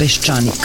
Peščanik.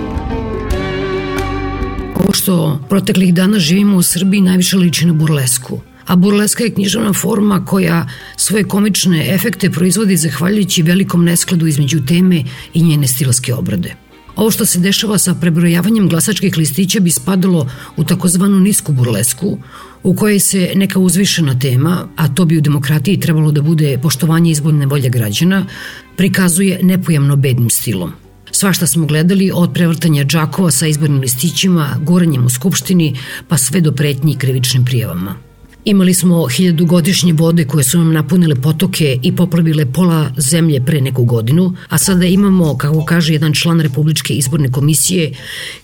Što proteklih dana živimo u Srbiji najviše liči na burlesku. A burleska je književna forma koja svoje komične efekte proizvodi zahvaljujući velikom neskladu između teme i njene stilske obrade. Ovo što se dešava sa prebrojavanjem glasačkih listića bi spadalo u takozvanu nisku burlesku, u kojoj se neka uzvišena tema, a to bi u demokratiji trebalo da bude poštovanje izborne volje građana, prikazuje nepojamno bednim stilom. Svašta smo gledali od prevrtanja džakova sa izbornim listićima, guranjem u skupštini, pa sve do pretnji krivičnim prijavama. Imali smo hiljadugodišnje vode koje su nam napunile potoke i poplavile pola zemlje pre neku godinu, a sada imamo, kako kaže jedan član Republičke izborne komisije,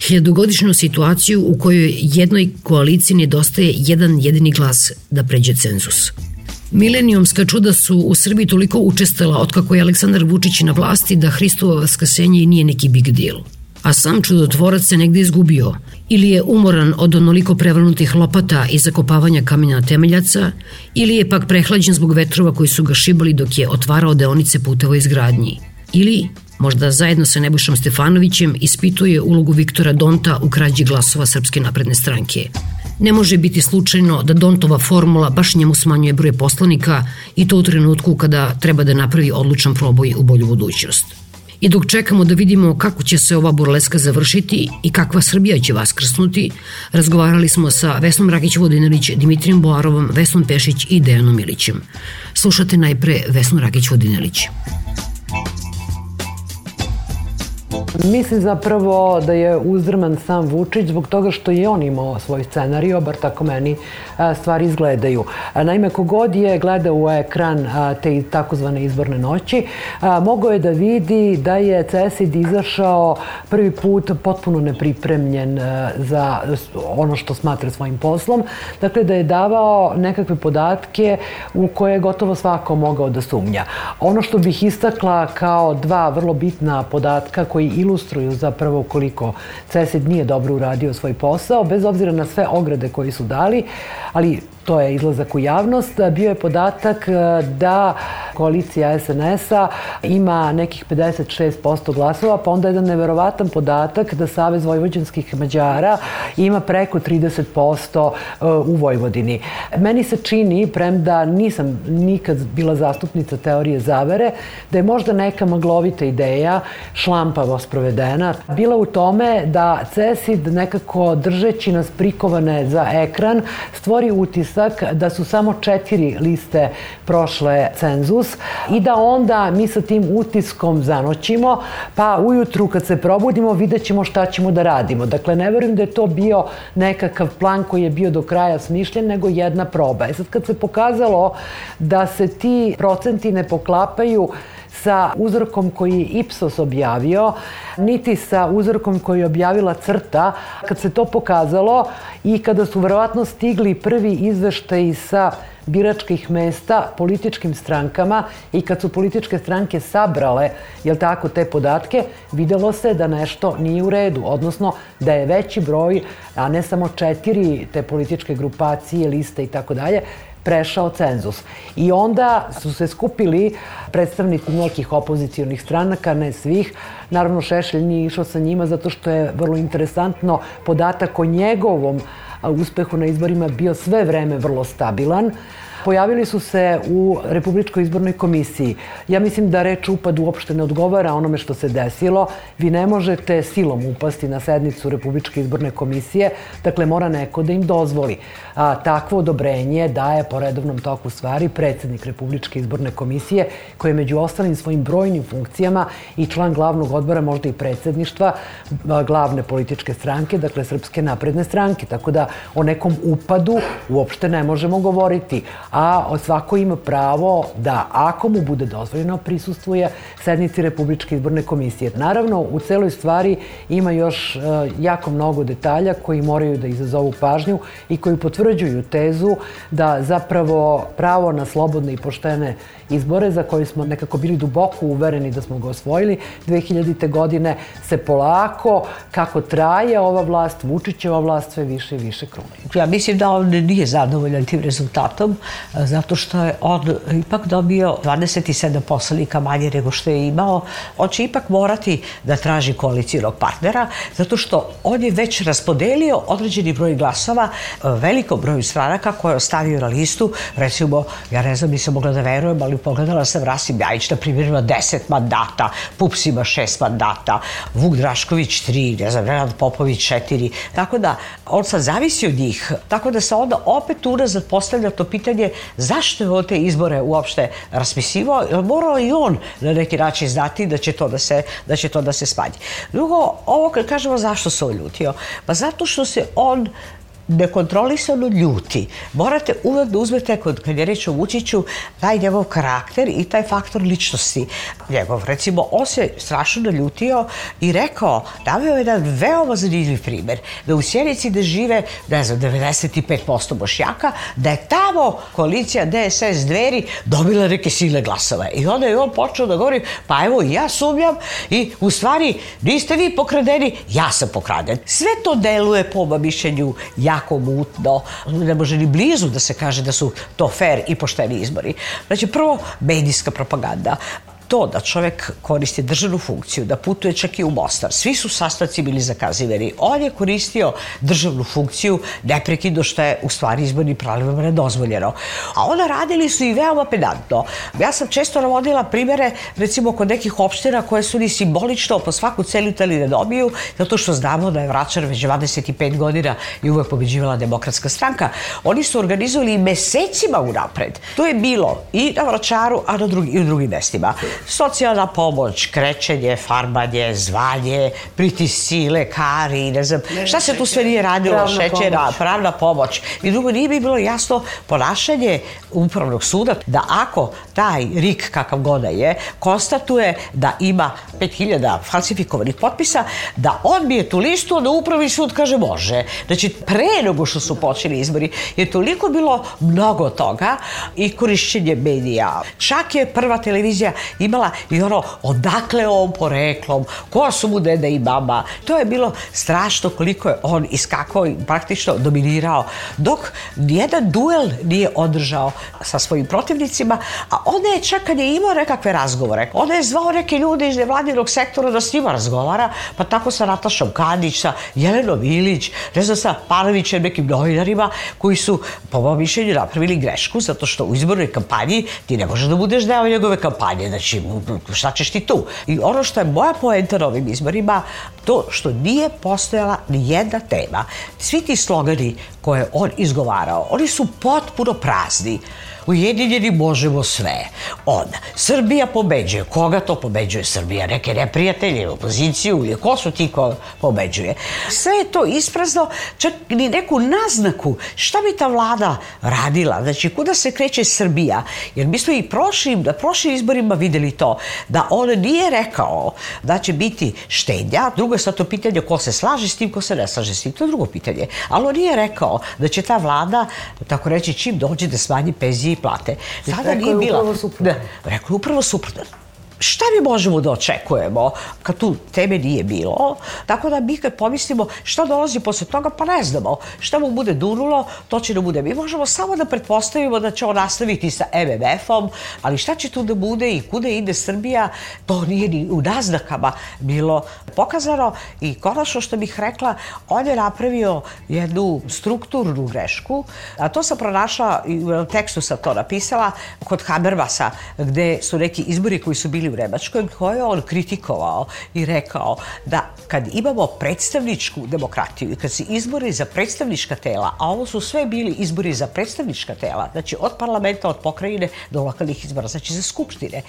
hiljadugodišnju situaciju u kojoj jednoj koaliciji nedostaje jedan jedini glas da pređe cenzus. Milenijumska čuda su u Srbiji toliko učestala otkako je Aleksandar Vučić na vlasti da Hristovo vaskrsenje nije neki big deal. A sam čudotvorac se negde izgubio ili je umoran od onoliko prevrnutih lopata i zakopavanja kamenja temeljaca ili je pak prehlađen zbog vetrova koji su ga šibali dok je otvarao deonice puteva izgradnji. Ili možda zajedno sa Nebojšom Stefanovićem ispituje ulogu Viktora Donta u krađi glasova Srpske napredne stranke. Ne može biti slučajno da Dontova formula baš njemu smanjuje broj poslanika i to u trenutku kada treba da napravi odlučan proboj u bolju budućnost. I dok čekamo da vidimo kako će se ova burleska završiti i kakva Srbija će vaskrsnuti, razgovarali smo sa Vesnom Rakić-Vodinelić, Dimitrijem Boarovom, Vesnom Pešić i Dejanom Milićem. Slušate najpre Vesnu Rakić-Vodinelić. Mislim zapravo da je uzdrman sam Vučić zbog toga što je on imao svoj scenario, bar tako meni stvari izgledaju. Naime, kogod je gledao u ekran te takozvane izborne noći, mogao je da vidi da je CESID izašao prvi put potpuno nepripremljen za ono što smatra svojim poslom. Dakle, da je davao nekakve podatke u koje je gotovo svako mogao da sumnja. Ono što bih istakla kao dva vrlo bitna podatka koji ilustruju zapravo koliko CESID nije dobro uradio svoj posao, bez obzira na sve ograde koji su dali, ali to je izlazak u javnost, bio je podatak da koalicija SNS-a ima nekih 56% glasova, pa onda jedan neverovatan podatak da Savez Vojvođanskih Mađara ima preko 30% u Vojvodini. Meni se čini, premda nisam nikad bila zastupnica teorije zavere, da je možda neka maglovita ideja, šlampavo sprovedena, bila u tome da CESID nekako držeći nas prikovane za ekran stvori utisak da su samo četiri liste prošle cenzus i da onda mi sa tim utiskom zanoćimo, pa ujutru kad se probudimo vidjet ćemo šta ćemo da radimo. Dakle, ne verujem da je to bio nekakav plan koji je bio do kraja smišljen, nego jedna proba. E sad kad se pokazalo da se ti procenti ne poklapaju sa uzorkom koji je Ipsos objavio, niti sa uzorkom koji je objavila crta. Kad se to pokazalo i kada su verovatno stigli prvi izveštaji sa biračkih mesta političkim strankama i kad su političke stranke sabrale, jel tako, te podatke, videlo se da nešto nije u redu, odnosno da je veći broj, a ne samo četiri te političke grupacije, liste i tako dalje, prešao cenzus. I onda su se skupili predstavnici nekih opozicijonih stranaka, ne svih. Naravno, Šešelj nije išao sa njima zato što je vrlo interesantno podatak o njegovom uspehu na izborima bio sve vreme vrlo stabilan pojavili su se u Republičkoj izbornoj komisiji. Ja mislim da reč upad uopšte ne odgovara onome što se desilo. Vi ne možete silom upasti na sednicu Republičke izborne komisije, dakle mora neko da im dozvoli. A, takvo odobrenje daje po redovnom toku stvari predsednik Republičke izborne komisije, koji je među ostalim svojim brojnim funkcijama i član glavnog odbora, možda i predsedništva glavne političke stranke, dakle Srpske napredne stranke. Tako da o nekom upadu uopšte ne možemo govoriti. A svako ima pravo da, ako mu bude dozvoljeno, prisustvuje sednici Republičke izborne komisije. Naravno, u celoj stvari ima još e, jako mnogo detalja koji moraju da izazovu pažnju i koji potvrđuju tezu da zapravo pravo na slobodne i poštene izbore za koje smo nekako bili duboko uvereni da smo ga osvojili 2000. godine se polako, kako traje ova vlast, Vučićeva vlast sve više i više kruni. Ja mislim da on nije zadovoljan tim rezultatom, zato što je on ipak dobio 27 poslanika manje nego što je imao. On će ipak morati da traži koalicijalnog partnera, zato što on je već raspodelio određeni broj glasova velikom broju stranaka koje je ostavio na listu. Recimo, ja ne znam, nisam mogla da verujem, ali pogledala sam Rasim Ljajić, na primjer, ima 10 mandata, Pups ima 6 mandata, Vuk Drašković 3, ne znam, Renat Popović 4. Tako da, on sad zavisi od njih. Tako da se onda opet unazad postavlja to pitanje zašto je on te izbore uopšte raspisivao, jer morao i on na neki način znati da će to da se, da će to da se smanji. Drugo, ovo kad kažemo zašto se on ljutio, pa zato što se on nekontrolisano ljuti. Morate uvek da uzmete, kod, kad je reč o Vučiću, taj njegov karakter i taj faktor ličnosti njegov. Recimo, on se strašno naljutio i rekao, davio je jedan veoma zanimljiv primer, da u Sjenici da žive, ne znam, 95% bošnjaka, da je tamo koalicija DSS dveri dobila neke sile glasova. I onda je on počeo da govori, pa evo ja sumnjam i u stvari niste vi pokradeni, ja sam pokraden. Sve to deluje po mišljenju ja jako mutno, ne može ni blizu da se kaže da su to fair i pošteni izbori. Znači, prvo, medijska propaganda to da čovek koristi državnu funkciju, da putuje čak i u Mostar, svi su sastavci bili zakaziveni. On je koristio državnu funkciju neprekidno što je u stvari izborni pravilima nedozvoljeno. A onda radili su i veoma pedantno. Ja sam često navodila primere, recimo kod nekih opština koje su ni simbolično po svaku celu teli ne dobiju, zato što znamo da je Vračar već 25 godina i uvek pobeđivala demokratska stranka. Oni su organizovali mesecima unapred. To je bilo i na Vračaru, a na drugi, i u drugim mestima socijalna pomoć, krećenje, farbanje, zvanje, pritisci, lekari, ne znam, šta se tu sve nije radilo, pravna šećera, pomoć. pravna pomoć. I drugo, nije bi bilo jasno ponašanje upravnog suda da ako taj RIK, kakav god da je, konstatuje da ima 5000 falsifikovanih potpisa, da odbije tu listu, da upravni sud kaže može. Znači, pre nego što su počeli izbori, je toliko bilo mnogo toga i korišćenje medija. Čak je prva televizija imala i ono, odakle on poreklom, ko su mu dede i baba. To je bilo strašno koliko je on iskakao i praktično dominirao, dok nijedan duel nije održao sa svojim protivnicima, a onda je čak kad je imao nekakve razgovore, onda je zvao neke ljude iz nevladinog sektora da s njima razgovara, pa tako sa Natašom Kadić, sa Jelenom Ilić, ne znam, sa Panovićem, nekim novinarima koji su, po mojom mišljenju, napravili grešku, zato što u izbornoj kampanji ti ne možeš da budeš deo njegove kampanje, znači šta ćeš ti tu? I ono što je moja poenta na ovim izborima, to što nije postojala ni jedna tema. Svi ti slogani koje on izgovarao, oni su potpuno prazni. Ujedinjeni možemo sve. Onda, Srbija pobeđuje. Koga to pobeđuje Srbija? Neke neprijatelje, opoziciju ili ko su ti ko pobeđuje? Sve je to isprazno, čak ni neku naznaku šta bi ta vlada radila. Znači, kuda se kreće Srbija? Jer mi smo i prošlim, na prošlim izborima videli to, da on nije rekao da će biti štednja. Drugo je sad to pitanje ko se slaže s tim, ko se ne slaže s tim. To je drugo pitanje. Ali on nije rekao da će ta vlada, tako reći, čim dođe da smanji penzije plate. Sada nije bila... Upravo suprotno. Da, rekao je upravo suprotno. Šta mi možemo da očekujemo kad tu teme nije bilo? Tako da mi kad pomislimo šta dolazi posle toga, pa ne znamo. Šta mu bude dunulo, to će da bude. Mi možemo samo da pretpostavimo da će on nastaviti sa MMF-om, ali šta će tu da bude i kuda ide Srbija, to nije ni u naznakama bilo pokazano. I konačno što bih rekla, on je napravio jednu strukturnu grešku, a to sam pronašla u tekstu sam to napisala, kod Habermasa, gde su neki izbori koji su bili u Nemačkoj, koje on kritikovao i rekao da kad imamo predstavničku demokratiju i kad se izbori za predstavnička tela, a ovo su sve bili izbori za predstavnička tela, znači od parlamenta, od pokrajine do lokalnih izbora, znači za skupštine,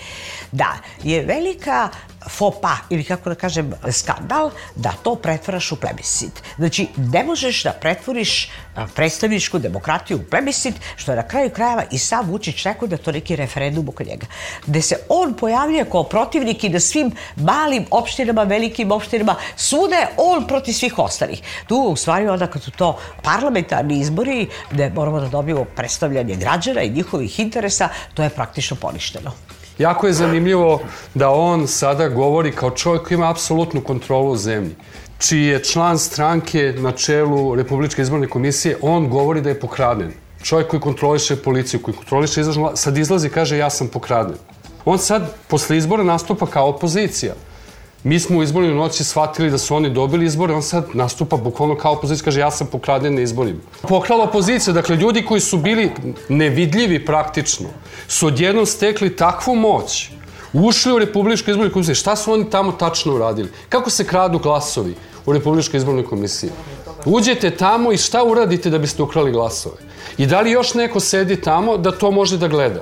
da je velika fopa ili kako da kažem skandal da to pretvaraš u plebiscit. Znači, ne možeš da pretvoriš predstavničku demokratiju u plebiscit, što je na kraju krajeva i sam Vučić rekao da to neki referendum oko njega. Gde se on pojavlja kao protivnik i na svim malim opštinama, velikim opštinama, svuda je on protiv svih ostalih. Tu u stvari onda kad su to parlamentarni izbori, gde moramo da dobijemo predstavljanje građana i njihovih interesa, to je praktično poništeno. Jako je zanimljivo da on sada govori kao čovjek koji ima apsolutnu kontrolu u zemlji čiji je član stranke na čelu Republičke izborne komisije, on govori da je pokraden. Čovjek koji kontroliše policiju, koji kontroliše izvršnu sad izlazi i kaže ja sam pokraden. On sad, posle izbora, nastupa kao opozicija. Mi smo u izbornoj noći shvatili da su oni dobili izbore, on sad nastupa bukvalno kao opozicija, kaže ja sam pokraden na izborima. Pokrala opozicija, dakle ljudi koji su bili nevidljivi praktično, su odjednom stekli takvu moć, ušli u Republičku izbornu komisiju, šta su oni tamo tačno uradili? Kako se kradu glasovi u Republičkoj izbornoj komisiji? Uđete tamo i šta uradite da biste ukrali glasove? I da li još neko sedi tamo da to može da gleda?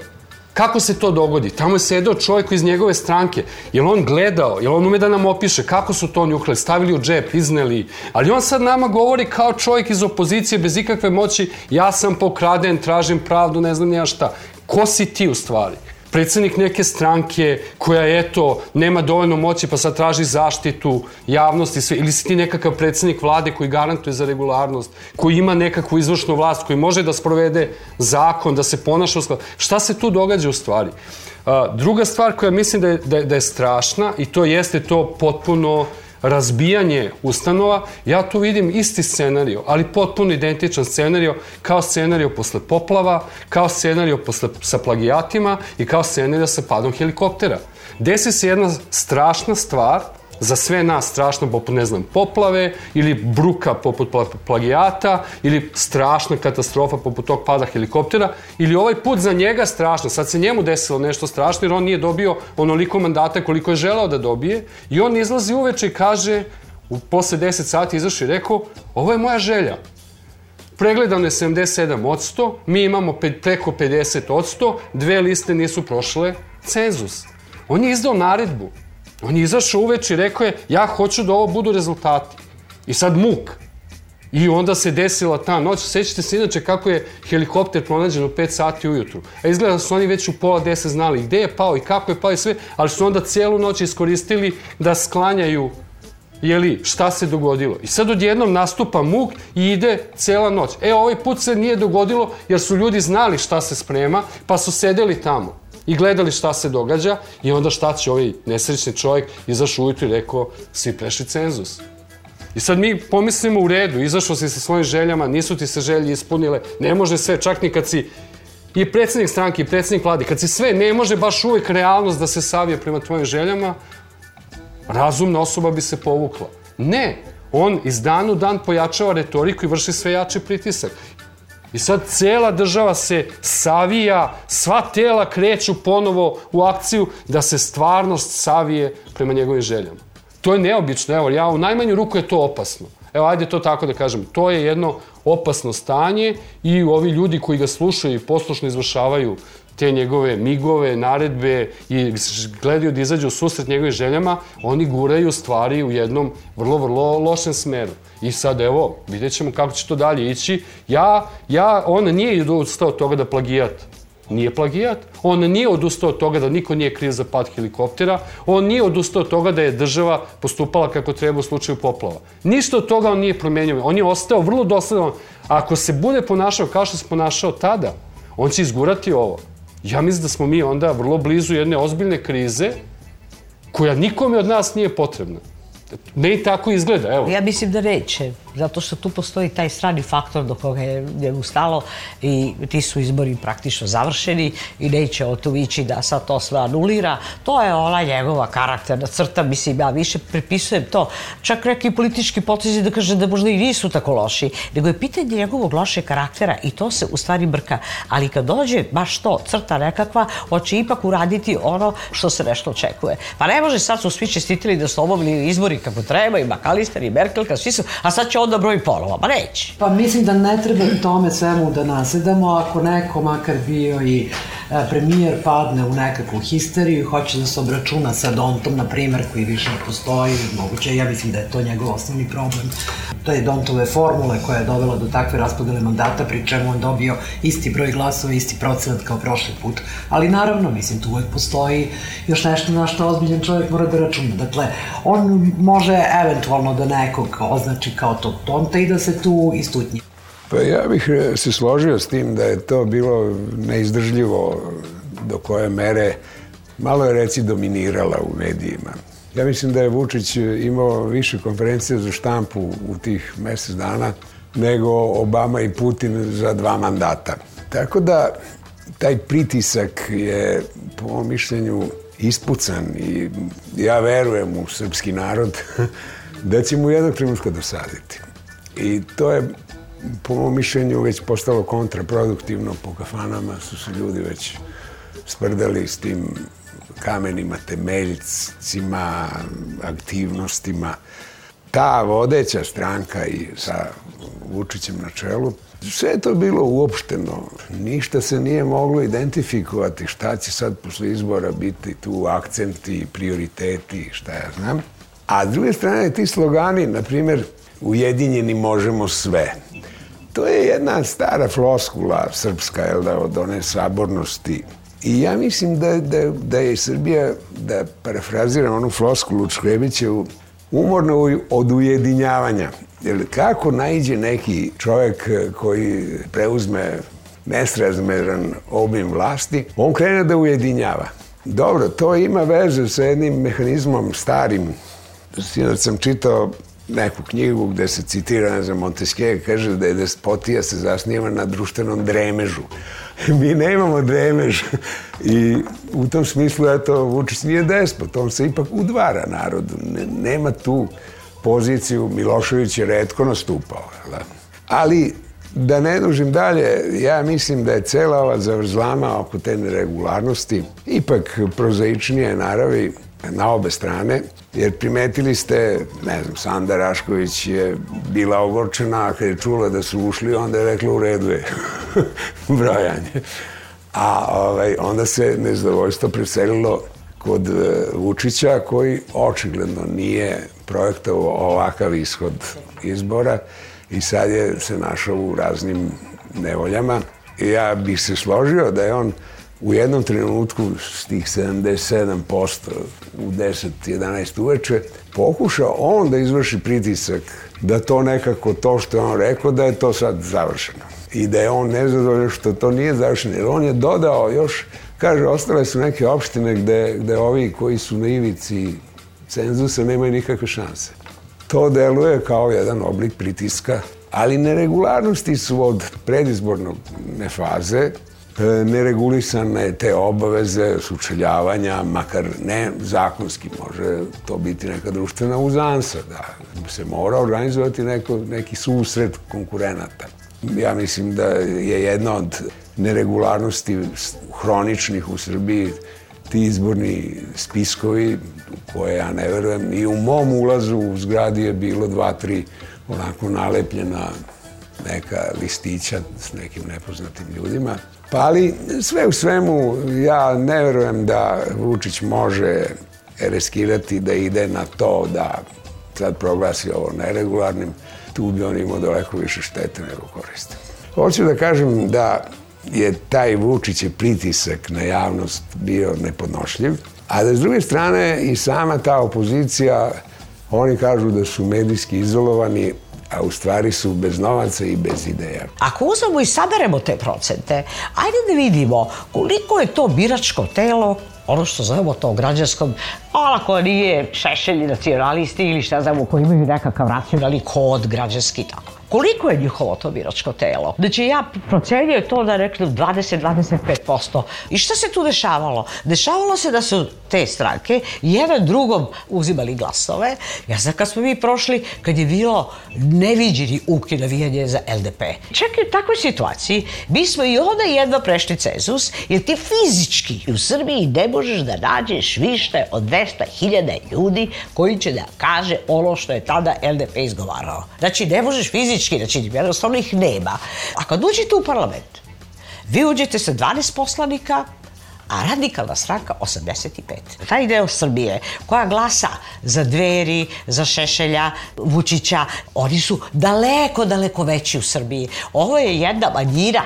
Kako se to dogodi? Tamo je sedeo čovjek iz njegove stranke. Je on gledao? Je on ume da nam opiše kako su to oni? Stavili u džep, izneli? Ali on sad nama govori kao čovjek iz opozicije bez ikakve moći ja sam pokraden, tražim pravdu, ne znam nija šta. Ko si ti u stvari? Predsednik neke stranke koja, eto, nema dovoljno moći pa sad traži zaštitu javnosti, sve, ili si ti nekakav predsednik vlade koji garantuje za regularnost, koji ima nekakvu izvršnu vlast, koji može da sprovede zakon, da se ponaša u skladu. Šta se tu događa u stvari? Druga stvar koja mislim da je, da da je strašna i to jeste to potpuno uh, razbijanje ustanova, ja tu vidim isti scenario, ali potpuno identičan scenario kao scenario posle poplava, kao scenario posle, sa plagijatima i kao scenario sa padom helikoptera. Desi se jedna strašna stvar za sve nas strašno poput, ne znam, poplave ili bruka poput plagijata ili strašna katastrofa poput tog pada helikoptera ili ovaj put za njega strašno. Sad se njemu desilo nešto strašno jer on nije dobio onoliko mandata koliko je želeo da dobije i on izlazi uveče i kaže u posle 10 sati izašao i rekao ovo je moja želja. Pregledano je 77 od 100, mi imamo pe, preko 50 od 100, dve liste nisu prošle cenzus. On je izdao naredbu On je izašao uveč i rekao je, ja hoću da ovo budu rezultati. I sad muk. I onda se desila ta noć. Sećate se inače kako je helikopter pronađen u 5 sati ujutru. A izgleda da su oni već u pola 10 znali gde je pao i kako je pao i sve, ali su onda celu noć iskoristili da sklanjaju jeli, šta se dogodilo. I sad odjednom nastupa muk i ide cela noć. E, ovaj put se nije dogodilo jer su ljudi znali šta se sprema, pa su sedeli tamo i gledali šta se događa i onda šta će ovaj nesrećni čovjek izašao ujutru i rekao svi prešli cenzus. I sad mi pomislimo u redu, izašao si sa svojim željama, nisu ti se želje ispunile, ne može sve, čak ni kad si i predsednik stranke i predsednik vlade, kad si sve, ne može baš uvek realnost da se savije prema tvojim željama, razumna osoba bi se povukla. Ne, on iz danu dan pojačava retoriku i vrši sve jači pritisak. I sad cela država se savija, sva tela kreću ponovo u akciju da se stvarnost savije prema njegovim željama. To je neobično, evo, ja u najmanju ruku je to opasno. Evo, ajde to tako da kažem. To je jedno opasno stanje i ovi ljudi koji ga slušaju i poslušno izvršavaju te njegove migove, naredbe i gledaju da izađu u susret njegovim željama, oni guraju stvari u jednom vrlo, vrlo lošem smeru. I sad evo, vidjet ćemo kako će to dalje ići. Ja, ja, on nije odustao od toga da plagijat nije plagijat, on nije odustao od toga da niko nije kriv za pad helikoptera, on nije odustao od toga da je država postupala kako treba u slučaju poplava. Ništa od toga on nije promenio. On je ostao vrlo dosledan. Ako se bude ponašao kao što se ponašao tada, on će izgurati ovo. Ja mislim da smo mi onda vrlo blizu jedne ozbiljne krize koja nikome od nas nije potrebna. Ne i tako izgleda, evo. Ja mislim da neće, zato što tu postoji taj strani faktor do koga je njemu stalo i ti su izbori praktično završeni i neće o tu ići da sad to sve anulira. To je ona njegova karakterna crta, mislim, ja više prepisujem to. Čak neki politički potezi da kaže da možda i nisu tako loši, nego je pitanje njegovog loše karaktera i to se u stvari brka. Ali kad dođe baš to, crta nekakva, hoće ipak uraditi ono što se nešto očekuje. Pa ne može sad su svi čestitili da su obavili izbori kako treba, i Makalister, i Merkel, kad svi su, a sad će onda broj polova, pa neće. Pa mislim da ne treba tome svemu da nasedamo, ako neko makar bio i e, premijer padne u nekakvu histeriju i hoće da se obračuna sa Dontom, na primer, koji više ne postoji, moguće, ja mislim da je to njegov osnovni problem. To je Dontove formule koja je dovela do takve raspodele mandata, pri čemu on dobio isti broj glasova, isti procenat kao prošli put. Ali naravno, mislim, tu uvek postoji još nešto na što ozbiljan čovjek mora da računa. Dakle, on može eventualno da nekog označi kao tog Donta i da se tu istutnji. Pa ja bih e, se složio s tim da je to bilo neizdržljivo do koje mere malo je reci dominirala u medijima. Ja mislim da je Vučić imao više konferencije za štampu u tih mesec dana nego Obama i Putin za dva mandata. Tako da taj pritisak je po mom mišljenju ispucan i ja verujem u srpski narod da će mu jednog trenutka dosaditi. I to je po mom mišljenju već postalo kontraproduktivno po kafanama su se ljudi već sprdali s tim kamenima, temeljcima, aktivnostima. Ta vodeća stranka i sa Vučićem na čelu, sve je to bilo uopšteno. Ništa se nije moglo identifikovati šta će sad posle izbora biti tu akcenti, prioriteti, šta ja znam. A s druge strane, ti slogani, na primjer, ujedinjeni možemo sve. To je jedna stara floskula srpska, jel da, od one sabornosti. I ja mislim da, da, da je Srbija, da parafraziram onu floskulu Čkrebićevu, umorna od ujedinjavanja. Jer kako najđe neki čovjek koji preuzme nesrazmeran obim vlasti, on krene da ujedinjava. Dobro, to ima veze sa jednim mehanizmom starim. Sinoć sam čitao neku knjigu gde se citira, ne znam, Montesquieu kaže da je despotija se zasniva na društvenom dremežu. Mi nemamo dremež i u tom smislu, eto, Vučić nije despot, on se ipak udvara narodu. Nema tu poziciju, Milošević je redko nastupao. Da? Ali, da ne dužim dalje, ja mislim da je cela ova zavrzlama oko te neregularnosti ipak prozaičnije naravi na obe strane, jer primetili ste, ne znam, Sanda Rašković je bila ogorčena, kad je čula da su ušli, onda je rekla u redu je brojanje. A ovaj, onda se nezadovoljstvo preselilo kod e, Vučića koji očigledno nije projektovao ovakav ishod izbora i sad je se našao u raznim nevoljama. Ja bih se složio da je on u jednom trenutku s tih 77% u 10-11 uveče pokušao on da izvrši pritisak da to nekako to što je on rekao da je to sad završeno. I da je on nezadovoljan što to nije završeno jer on je dodao još kaže ostale su neke opštine gde, gde ovi koji su na ivici cenzusa nemaju nikakve šanse. To deluje kao jedan oblik pritiska ali neregularnosti su od predizbornog faze neregulisane te obaveze sučeljavanja, makar ne zakonski, može to biti neka društvena uzansa, da se mora organizovati neko, neki susret konkurenata. Ja mislim da je jedna od neregularnosti hroničnih u Srbiji ti izborni spiskovi koje ja ne verujem i u mom ulazu u zgradi je bilo dva, tri onako nalepljena neka listića s nekim nepoznatim ljudima Pa ali sve u svemu ja ne verujem da Vučić može reskirati da ide na to da sad proglasi ovo neregularnim, tu bi on imao daleko više štete nego koriste. Hoću da kažem da je taj Vučić pritisak na javnost bio nepodnošljiv, a da s druge strane i sama ta opozicija, oni kažu da su medijski izolovani, a u stvari su bez novaca i bez ideja. Ako uzmemo i saberemo te procente, ajde da vidimo koliko je to biračko telo ono što zovemo to građanskom, Ona koja nije šešelji nacionalisti ili šta znamo, koji imaju nekakav racionalni kod građanski tako. Koliko je njihovo to biračko telo? Znači ja procenjujem to da rekli 20-25%. I šta se tu dešavalo? Dešavalo se da su te stranke jedan drugom uzimali glasove. Ja znam kad smo mi prošli, kad je bilo neviđeni uki navijanje za LDP. Čak i u takvoj situaciji mi smo i onda jedva prešli cenzus, jer ti fizički u Srbiji ne možeš da nađeš više od 200.000 ljudi koji će da kaže ono što je tada LDP izgovarao. Znači, ne možeš fizički da činim, jednostavno ih nema. A kad uđete u parlament, vi uđete sa 12 poslanika, a radikalna stranka 85. Taj deo Srbije koja glasa za dveri, za Šešelja, Vučića, oni su daleko, daleko veći u Srbiji. Ovo je jedna manjina.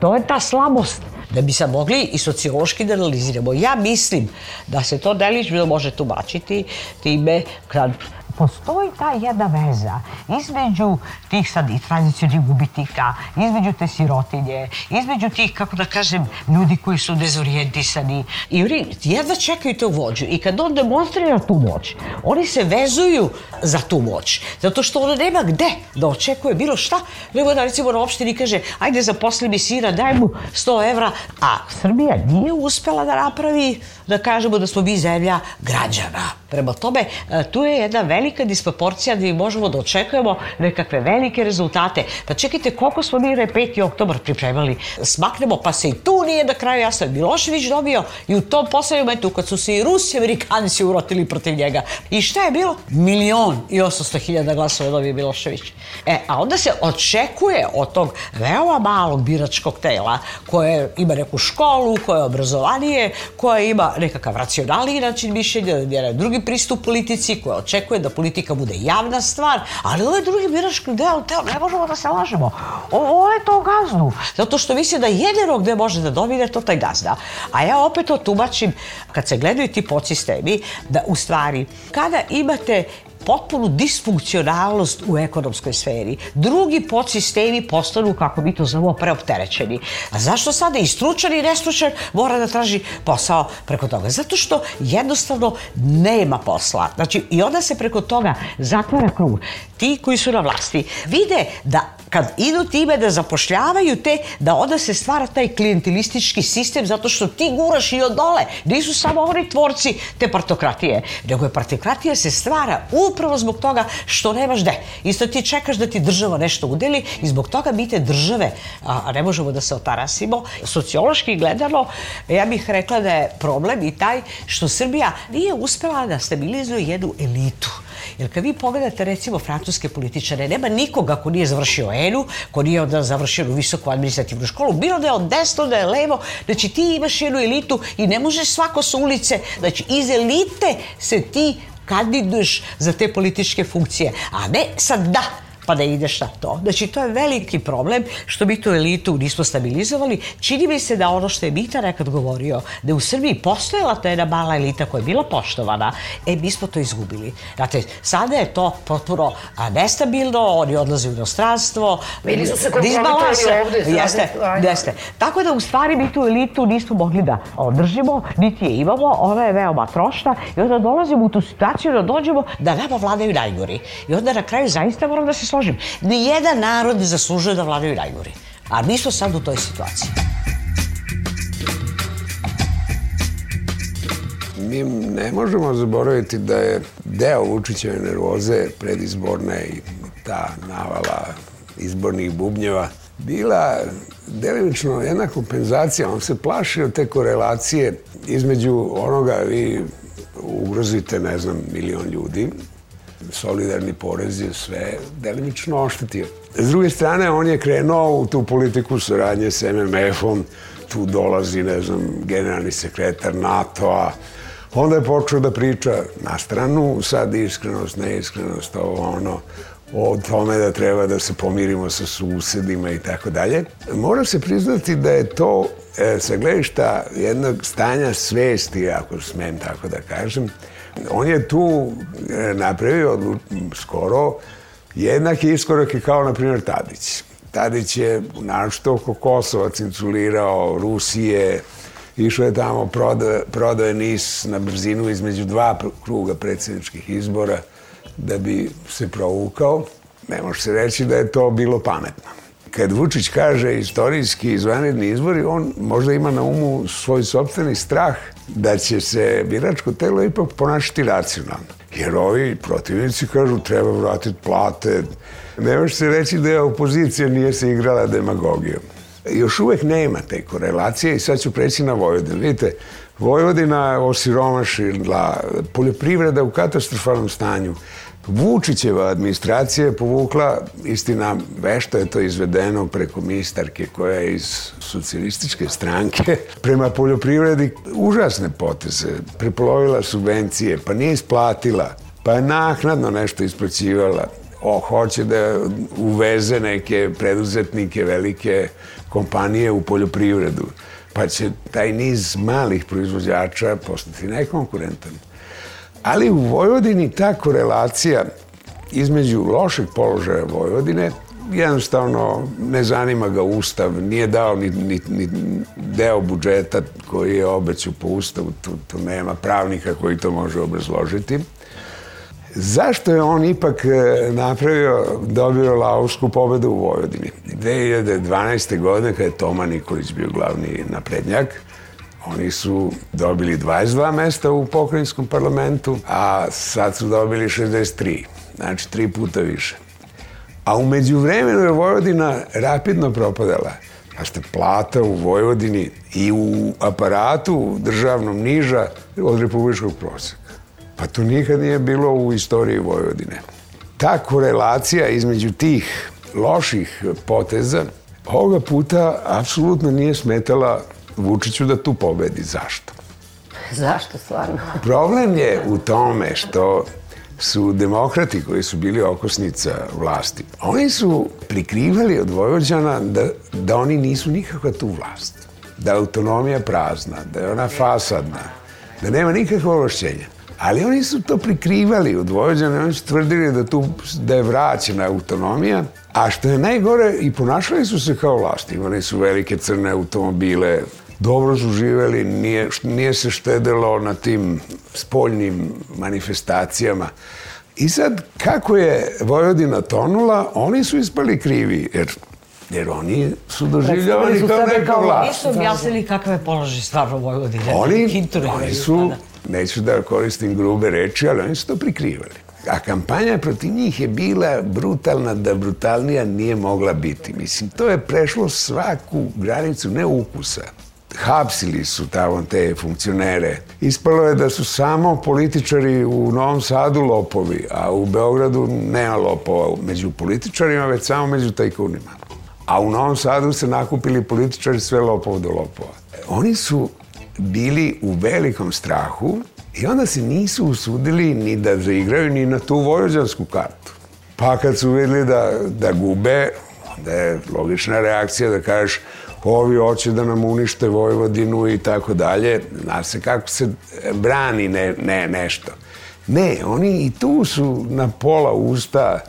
To je ta slabost da bi se mogli i sociološki da analiziramo. Ja mislim da se to delično može tumačiti time kad postoji ta jedna veza između tih sad i tradicionalnih gubitnika, između te sirotinje, između tih, kako da kažem, ljudi koji su dezorijentisani. I oni jedva čekaju tu vođu. I kad on demonstrira tu moć, oni se vezuju za tu moć, zato što ono nema gde da očekuje bilo šta, nego da recimo na opštini kaže ajde zaposli mi sina, daj mu 100 evra, a Srbija nije uspela da napravi, da kažemo da smo mi zemlja građana. Prema tome, e, tu je jedna velika disproporcija da mi možemo da očekujemo nekakve velike rezultate. Pa čekajte, koliko smo mi re 5. oktobar pripremali. Smaknemo, pa se i tu nije na kraju jasno. Milošević dobio i u tom poslednjem momentu kad su se i Rusi i Amerikanci urotili protiv njega. I šta je bilo? Milion i 800 hiljada glasova dobio Milošević. E, a onda se očekuje od tog veoma malog biračkog tela koje ima neku školu, koje je obrazovanije, koje ima nekakav racionalni način mišljenja, jedan drugi pristup politici koja očekuje da politika bude javna stvar, ali ovaj drugi birački deo, deo ne možemo da se lažemo. Ovo je to gazdu. Zato što misli da jedino gde može da domine to taj gazda. A ja opet to tumačim, kad se gledaju ti podsistemi, da u stvari, kada imate potpunu disfunkcionalnost u ekonomskoj sferi. Drugi podsistemi postanu, kako mi to zovemo, preopterećeni. A zašto sada i stručan i nestručan mora da traži posao preko toga? Zato što jednostavno nema posla. Znači, i onda se preko toga zatvara krug. Ti koji su na vlasti vide da kad idu time da zapošljavaju te, da onda se stvara taj klijentilistički sistem zato što ti guraš i od dole. Nisu samo oni tvorci te partokratije, nego je partokratija se stvara upravo zbog toga što nemaš gde. Isto ti čekaš da ti država nešto udeli i zbog toga mi te države, a ne možemo da se otarasimo, sociološki gledano, ja bih rekla da je problem i taj što Srbija nije uspela da stabilizuje jednu elitu Jer kad vi pogledate recimo francuske političare, nema nikoga ko nije završio ENU, ko nije onda završio visoku administrativnu školu, bilo da je od desno, da je levo, znači ti imaš jednu elitu i ne možeš svako sa ulice, znači iz elite se ti kandiduješ za te političke funkcije, a ne sad da, pa da ideš na to. Znači, to je veliki problem što mi tu elitu nismo stabilizovali. Čini mi se da ono što je Mita nekad govorio, da je u Srbiji postojala ta jedna mala elita koja je bila poštovana, e, mi smo to izgubili. Znate, sada je to potpuno nestabilno, oni odlaze u inostranstvo, Bili su se kompromitovali ovde. Jeste, jeste. Tako da, u stvari, mi tu elitu nismo mogli da održimo, niti je imamo, ona je veoma trošna i onda dolazimo u tu situaciju da dođemo da nama vladaju najgori. I onda na kraju zaista moram da se složim. Nijedan narod ne zaslužuje da vladaju najgori. A mi smo sad u toj situaciji. Mi ne možemo zaboraviti da je deo Vučićeve nervoze predizborne i ta navala izbornih bubnjeva bila delimično jedna kompenzacija. On se plašio te korelacije između onoga vi ugrozite, ne znam, milion ljudi solidarni porez je sve delimično oštetio. S druge strane, on je krenuo u tu politiku saradnje s MMF-om, tu dolazi, ne znam, generalni sekretar NATO-a, onda je počeo da priča na stranu, sad iskrenost, neiskrenost, ovo ono, o tome da treba da se pomirimo sa susedima i tako dalje. Mora se priznati da je to e, sa gledišta jednog stanja svesti, ako smem tako da kažem, On je tu e, napravio skoro jednaki iskorak i kao, na primjer, Tadić. Tadić je našto oko Kosova cinculirao Rusije išao je tamo, prodao, prodao je NIS na brzinu između dva kruga predsjedničkih izbora da bi se provukao. Ne može se reći da je to bilo pametno. Kad Vučić kaže istorijski izvanredni izbori, on možda ima na umu svoj sobstveni strah da će se biračko telo ipak ponašati racionalno. Jer ovi protivnici kažu treba vratiti plate. Ne može se reći da je opozicija nije se igrala demagogijom. Još uvek nema te korelacije i sad ću preći na Vojvodinu. Vidite, Vojvodina osiromašila, poljoprivreda u katastrofalnom stanju. Vučićeva administracija je povukla, istina, vešto je to izvedeno preko ministarke koja je iz socijalističke stranke, prema poljoprivredi užasne poteze. Prepolovila subvencije, pa nije isplatila, pa je naknadno nešto isplaćivala. O, hoće da uveze neke preduzetnike, velike kompanije u poljoprivredu, pa će taj niz malih proizvođača postati nekonkurentan. Ali u Vojvodini ta korelacija između lošeg položaja Vojvodine jednostavno ne zanima ga Ustav, nije dao ni, ni, ni deo budžeta koji je obećao po Ustavu, tu, tu nema pravnika koji to može obrazložiti. Zašto je on ipak e, napravio, dobio laovsku pobedu u Vojvodini? 2012. godine, kada je Toma Nikolić bio glavni naprednjak, Oni su dobili 22 mesta u pokrajinskom parlamentu, a sad su dobili 63. Znači, tri puta više. A umeđu vremenu je Vojvodina rapidno propadala. Ste plata u Vojvodini i u aparatu državnom niža od republičkog proseka. Pa to nikad nije bilo u istoriji Vojvodine. Ta korelacija između tih loših poteza ovoga puta apsolutno nije smetala Vučiću da tu pobedi. Zašto? Zašto stvarno? Problem je u tome što su demokrati koji su bili okosnica vlasti, oni su prikrivali od Vojvođana da, da oni nisu nikakva tu vlast. Da je autonomija prazna, da je ona fasadna, da nema nikakve ovlašćenja. Ali oni su to prikrivali od Vojvođana, oni su tvrdili da, tu, da je vraćena autonomija, a što je najgore, i ponašali su se kao vlast. Imali su velike crne automobile, dobro su živeli, nije, nije se štedelo na tim spoljnim manifestacijama. I sad, kako je Vojvodina tonula, oni su ispali krivi, jer jer oni su doživljavani su kao neka vlast. Nisu objasnili kakav je položaj stvarno Vojvodine. Oni, oni su, neću da koristim grube reči, ali oni su to prikrivali. A kampanja protiv njih je bila brutalna, da brutalnija nije mogla biti. Mislim, to je prešlo svaku granicu neukusa hapsili su tamo te funkcionere. Ispalo je da su samo političari u Novom Sadu lopovi, a u Beogradu nema lopova među političarima, već samo među tajkunima. A u Novom Sadu se nakupili političari sve lopova do lopova. Oni su bili u velikom strahu i onda se nisu usudili ni da zaigraju ni na tu vojvođansku kartu. Pa kad su videli da, da gube, onda je logična reakcija da kažeš ovi hoće da nam unište Vojvodinu i tako dalje. Zna se kako se brani ne, ne, nešto. Ne, oni i tu su na pola usta,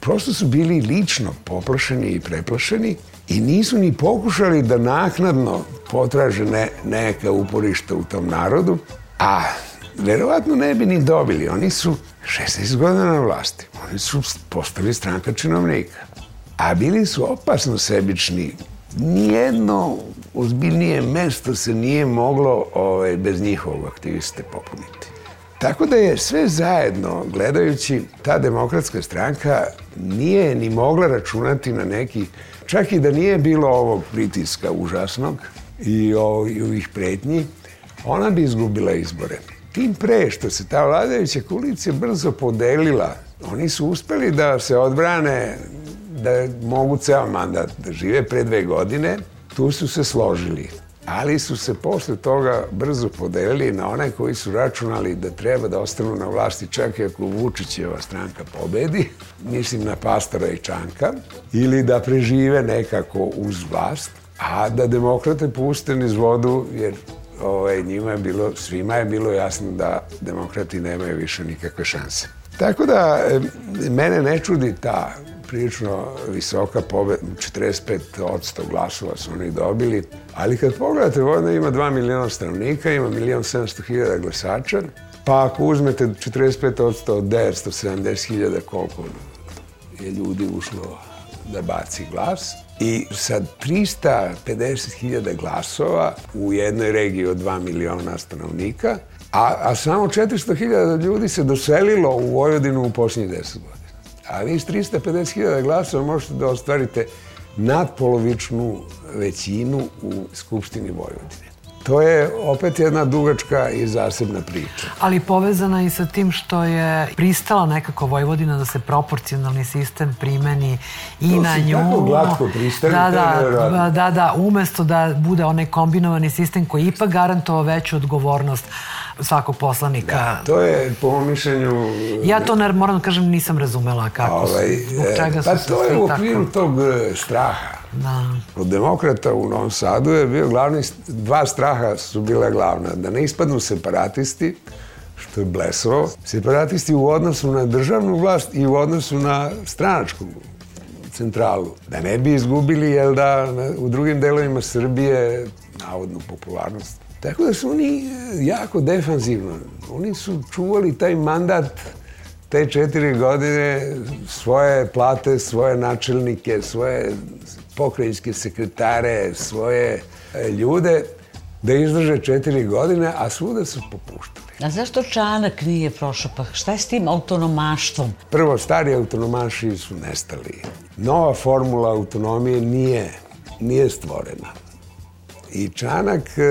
prosto su bili lično poplašeni i preplašeni i nisu ni pokušali da naknadno potraže ne, neka uporišta u tom narodu, a verovatno ne bi ni dobili. Oni su 16 godina na vlasti. Oni su postali stranka činovnika. A bili su opasno sebični nijedno ozbiljnije mesto se nije moglo ovaj, bez njihovog aktiviste popuniti. Tako da je sve zajedno, gledajući, ta demokratska stranka nije ni mogla računati na neki, čak i da nije bilo ovog pritiska užasnog i ovih pretnji, ona bi izgubila izbore. Tim pre što se ta vladajuća koalicija brzo podelila, oni su uspeli da se odbrane da mogu ceo mandat da žive pre dve godine, tu su se složili. Ali su se posle toga brzo podelili na one koji su računali da treba da ostanu na vlasti čak i ako Vučićeva stranka pobedi, mislim na Pastora i Čanka, ili da prežive nekako uz vlast, a da demokrate puste niz vodu, jer ovaj, njima je bilo, svima je bilo jasno da demokrati nemaju više nikakve šanse. Tako da, mene ne čudi ta prilično visoka pobeda, 45% glasova su oni dobili, ali kad pogledate, Vojvodina ima 2 miliona stanovnika, ima 1 700 hiljada glasača, pa ako uzmete 45% od 970 hiljada koliko je ljudi ušlo da baci glas, I sa 350.000 glasova u jednoj regiji od 2 miliona stanovnika, a, a samo 400.000 ljudi se doselilo u Vojvodinu u posljednjih 10 godina. A vi s 350.000 glasova možete da ostvarite nadpolovičnu većinu u Skupštini Vojvodine. To je opet jedna dugačka i zasebna priča. Ali povezana i sa tim što je pristala nekako Vojvodina da se proporcionalni sistem primeni i to na nju. tako glatko pristali, da, to da, da, da, da, umesto da bude onaj kombinovani sistem koji ipak garantovao veću odgovornost svakog poslanika. Da, to je po mišljenju... Ja to ne, moram da kažem nisam razumela kako ovaj, su, zbog čega su pa to je u okviru tog e, straha. Da. Od demokrata u Novom Sadu je bio glavni, dva straha su bile glavna. Da ne ispadnu separatisti, što je blesovo. Separatisti u odnosu na državnu vlast i u odnosu na stranačku centralu. Da ne bi izgubili, jel da, u drugim delovima Srbije navodnu popularnost. Tako da su oni e, jako defanzivno. Oni su čuvali taj mandat te četiri godine svoje plate, svoje načelnike, svoje pokrajinske sekretare, svoje e, ljude da izdrže četiri godine, a svuda su popuštali. A zašto Čanak nije prošao? Pa šta je s tim autonomaštvom? Prvo, stari autonomaši su nestali. Nova formula autonomije nije, nije stvorena. I Čanak e,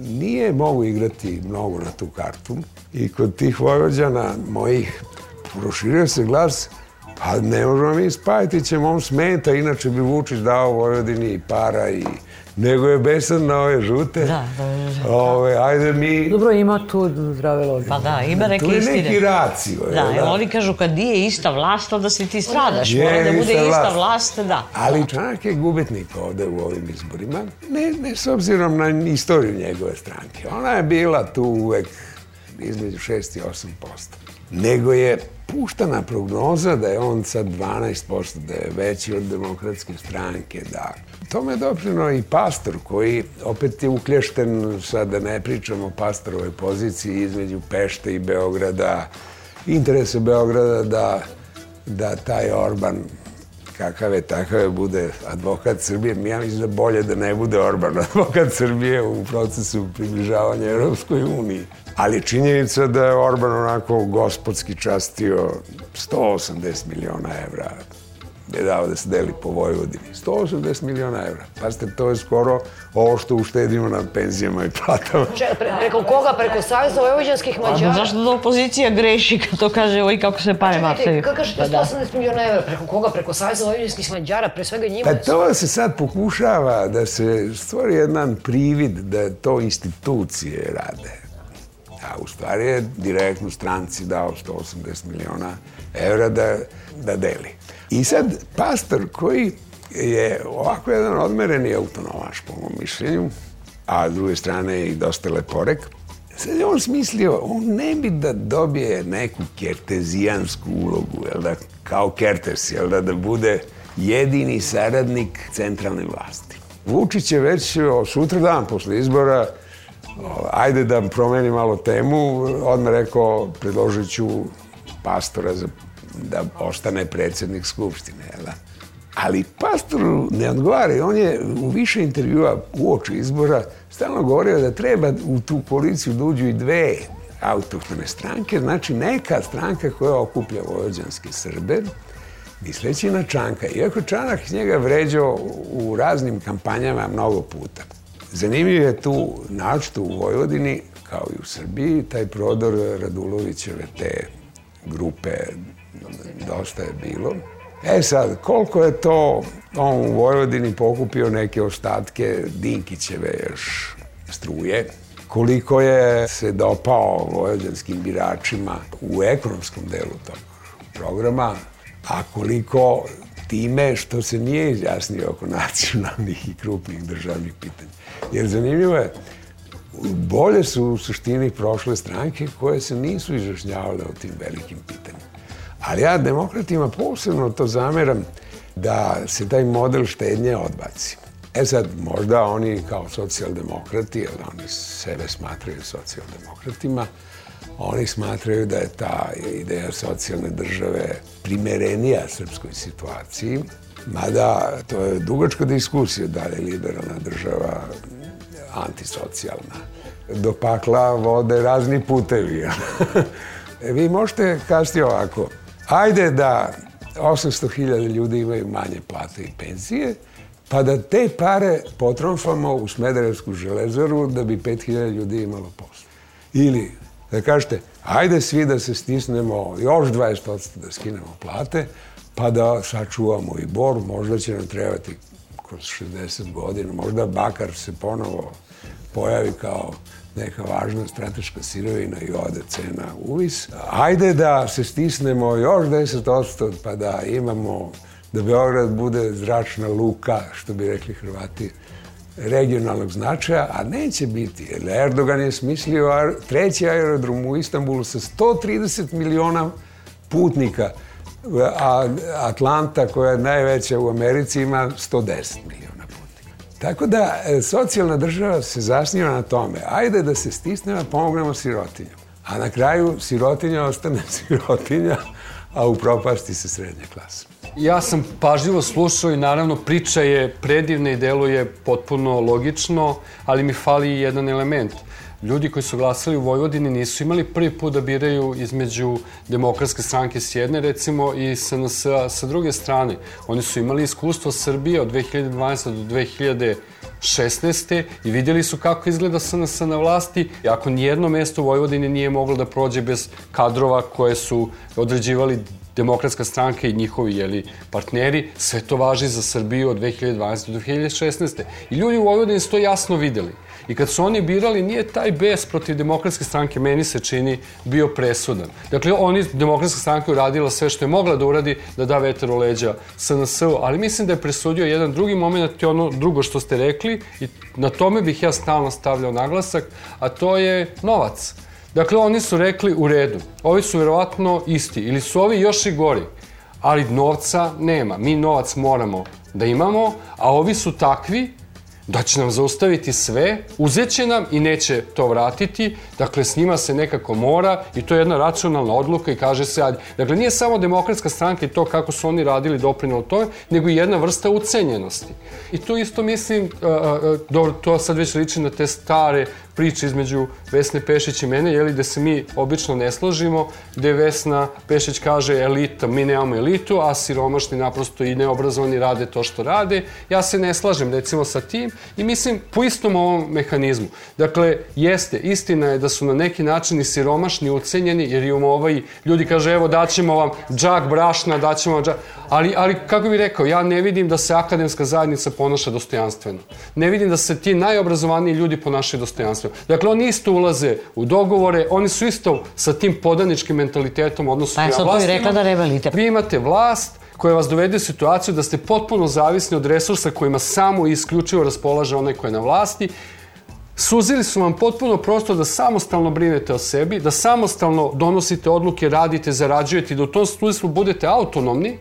nije mogu igrati mnogo na tu kartu. I kod tih Vojvođana mojih proširio se glas Pa ne možemo mi spajati ćemo, on smeta, inače bi Vučić dao Vojvodini i para i nego je besan na ove žute. Da, da, da. Ove, ajde mi... Dobro, ima tu zdrave logike. Pa da, ima neke Tu je istine. neki racio. Da, jel jer oni kažu kad nije ista vlast, onda si ti stradaš. Je, Mora da bude ista ista vlast. vlast, da. Ali Čanak je gubitnik ovde u ovim izborima. Ne, ne s obzirom na istoriju njegove stranke. Ona je bila tu uvek između 6 i 8 posto. Nego je puštana prognoza da je on sad 12%, da je veći od demokratske stranke, da. Tome je doprino i pastor koji opet je uklješten, sad da ne pričamo o pastorovoj poziciji između Pešte i Beograda, interese Beograda da, da taj Orban kakav je, takav je, bude advokat Srbije. Ja mislim da bolje da ne bude Orban advokat Srbije u procesu približavanja Europskoj uniji. Ali činjenica da je Orban onako gospodski častio 180 miliona evra je dao da se deli po Vojvodini. 180 miliona evra. Pazite, to je skoro ovo što uštedimo na penzijama i platama. Če, pre, preko koga? Preko Savjeza Vojvođanskih Pa Mađara? zašto da opozicija greši kad to kaže oj kako se pare Čekajte, bacaju? kako kažete Pa da. 180 miliona evra? Preko koga? Preko Savjeza Vojvođanskih Mađara? Pre svega njima? Pa to se sad pokušava da se stvori jedan privid da to institucije rade. A u stvari je direktno stranci dao 180 miliona evra da, da deli. I sad pastor koji je ovako jedan odmereni autonomaš po mom mišljenju, a s druge strane i dosta leporek, sad je on smislio, on ne bi da dobije neku kertezijansku ulogu, jel da, kao Kertes, jel da, da bude jedini saradnik centralne vlasti. Vučić je već sutra dan posle izbora ajde da promeni malo temu, odmah rekao, predložit ću pastora za, da ostane predsednik Skupštine, jel da? Ali pastoru ne odgovara on je u više intervjua uoči izbora stalno govorio da treba u tu koaliciju da uđu i dve autohtone stranke, znači neka stranka koja okuplja vojvođanske Srbe, misleći na Čanka. Iako Čanak njega vređao u raznim kampanjama mnogo puta. Zanimljiv je tu, naočito u Vojvodini, kao i u Srbiji, taj prodor Radulovićeve te grupe, dosta je bilo. E sad, koliko je to on u Vojvodini pokupio neke ostatke Dinkićeve još struje, koliko je se dopao vojvođanskim biračima u ekonomskom delu tog programa, a koliko time što se nije izjasnio oko nacionalnih i krupnih državnih pitanja. Jer zanimljivo je, bolje su u suštini prošle stranke koje se nisu izjašnjavale o tim velikim pitanjima. Ali ja demokratima posebno to zameram da se taj model štednje odbaci. E sad, možda oni kao socijaldemokrati, jer oni sebe smatraju socijaldemokratima, oni smatraju da je ta ideja socijalne države primerenija srpskoj situaciji, mada to je dugačka diskusija da li je liberalna država antisocijalna. Do pakla vode razni putevi. Vi možete kasti ovako, ajde da 800.000 ljudi imaju manje plate i penzije, pa da te pare potromfamo u Smederevsku železaru da bi 5.000 ljudi imalo posla. Ili da kažete, ajde svi da se stisnemo još 20% da skinemo plate, pa da sačuvamo i bor, možda će nam trebati kroz 60 godina, možda bakar se ponovo pojavi kao neka važna strateška sirovina i ode cena uvis. Ajde da se stisnemo još 10% pa da imamo, da Beograd bude zračna luka, što bi rekli Hrvati, regionalnog značaja, a neće biti, Erdogan je smislio treći aerodrom u Istanbulu sa 130 miliona putnika, a Atlanta, koja je najveća u Americi, ima 110 miliona putnika. Tako da, e, socijalna država se zasniva na tome. Ajde da se stisnemo, pomognemo sirotinjom. A na kraju sirotinja ostane sirotinja, a u propasti se srednja klasa. Ja sam pažljivo slušao i naravno priča je predivna i deluje potpuno logično, ali mi fali jedan element. Ljudi koji su glasali u Vojvodini nisu imali prvi put da biraju između demokratske stranke s jedne, recimo, i SNS sa druge strane. Oni su imali iskustvo Srbije od 2012. do 2016. i vidjeli su kako izgleda SNS na vlasti. Ako nijedno mesto u Vojvodini nije moglo da prođe bez kadrova koje su određivali demokratska stranka i njihovi jeli, partneri, sve to važi za Srbiju od 2012. do 2016. I ljudi u Vojvodini su to jasno videli. I kad su oni birali, nije taj bes protiv demokratske stranke, meni se čini, bio presudan. Dakle, oni, demokratska stranka uradila sve što je mogla da uradi, da da veter u leđa SNS-u, ali mislim da je presudio jedan drugi moment, i ono drugo što ste rekli, i na tome bih ja stalno stavljao naglasak, a to je novac. Dakle, oni su rekli u redu, ovi su verovatno isti, ili su ovi još i gori, ali novca nema. Mi novac moramo da imamo, a ovi su takvi da će nam zaustaviti sve, uzeće nam i neće to vratiti, dakle s njima se nekako mora i to je jedna racionalna odluka i kaže se, dakle nije samo demokratska stranka i to kako su oni radili doprinalo tome, nego i jedna vrsta ucenjenosti. I tu isto mislim, dobro, to sad već liči na te stare priče između Vesne Pešić i mene, jeli, da se mi obično ne složimo, gde Vesna Pešić kaže elita, mi nemamo elitu, a siromašni naprosto i neobrazovani rade to što rade. Ja se ne slažem, recimo, sa tim i mislim po istom ovom mehanizmu. Dakle, jeste, istina je da su na neki način i siromašni ucenjeni, jer im ovaj, ljudi kaže, evo, daćemo vam džak brašna, daćemo vam džak, ali, ali kako bih rekao, ja ne vidim da se akademska zajednica ponaša dostojanstveno. Ne vidim da se ti najobrazovaniji ljudi ponašaju dostojanstveno. Dakle, oni isto ulaze u dogovore, oni su isto sa tim podaničkim mentalitetom, odnosno pa, prema vlastima. rekla da ne Vi imate vlast koja vas dovede u situaciju da ste potpuno zavisni od resursa kojima samo i isključivo raspolaže onaj ko je na vlasti, Suzili su vam potpuno prostor da samostalno brinete o sebi, da samostalno donosite odluke, radite, zarađujete i da u tom smislu budete autonomni.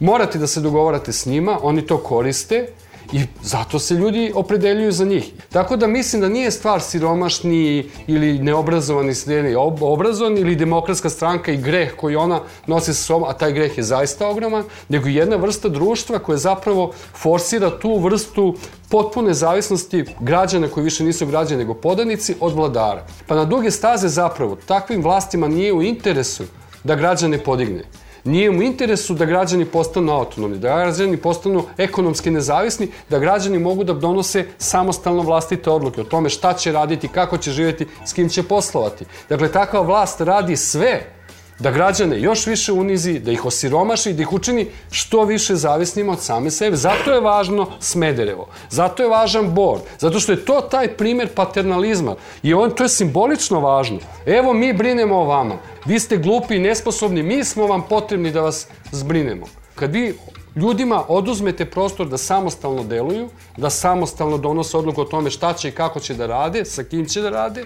Morate da se dogovarate s njima, oni to koriste I zato se ljudi opredeljuju za njih. Tako da mislim da nije stvar siromašni ili neobrazovani sredeni obrazovan ili demokratska stranka i greh koji ona nosi sa sobom, a taj greh je zaista ogroman, nego jedna vrsta društva koja zapravo forsira tu vrstu potpune zavisnosti građana koji više nisu građani nego podanici od vladara. Pa na duge staze zapravo takvim vlastima nije u interesu da građane podigne Nije mu interesu da građani postanu autonomni, da građani postanu ekonomski nezavisni, da građani mogu da donose samostalno vlastite odluke o tome šta će raditi, kako će živjeti, s kim će poslovati. Dakle, takva vlast radi sve da građane još više unizi, da ih osiromaši, da ih učini što više zavisnima od same sebe. Zato je važno Smederevo, zato je važan Bor, zato što je to taj primer paternalizma i on, to je simbolično važno. Evo mi brinemo o vama, vi ste glupi i nesposobni, mi smo vam potrebni da vas zbrinemo. Kad vi ljudima oduzmete prostor da samostalno deluju, da samostalno donose odluku o tome šta će i kako će da rade, sa kim će da rade,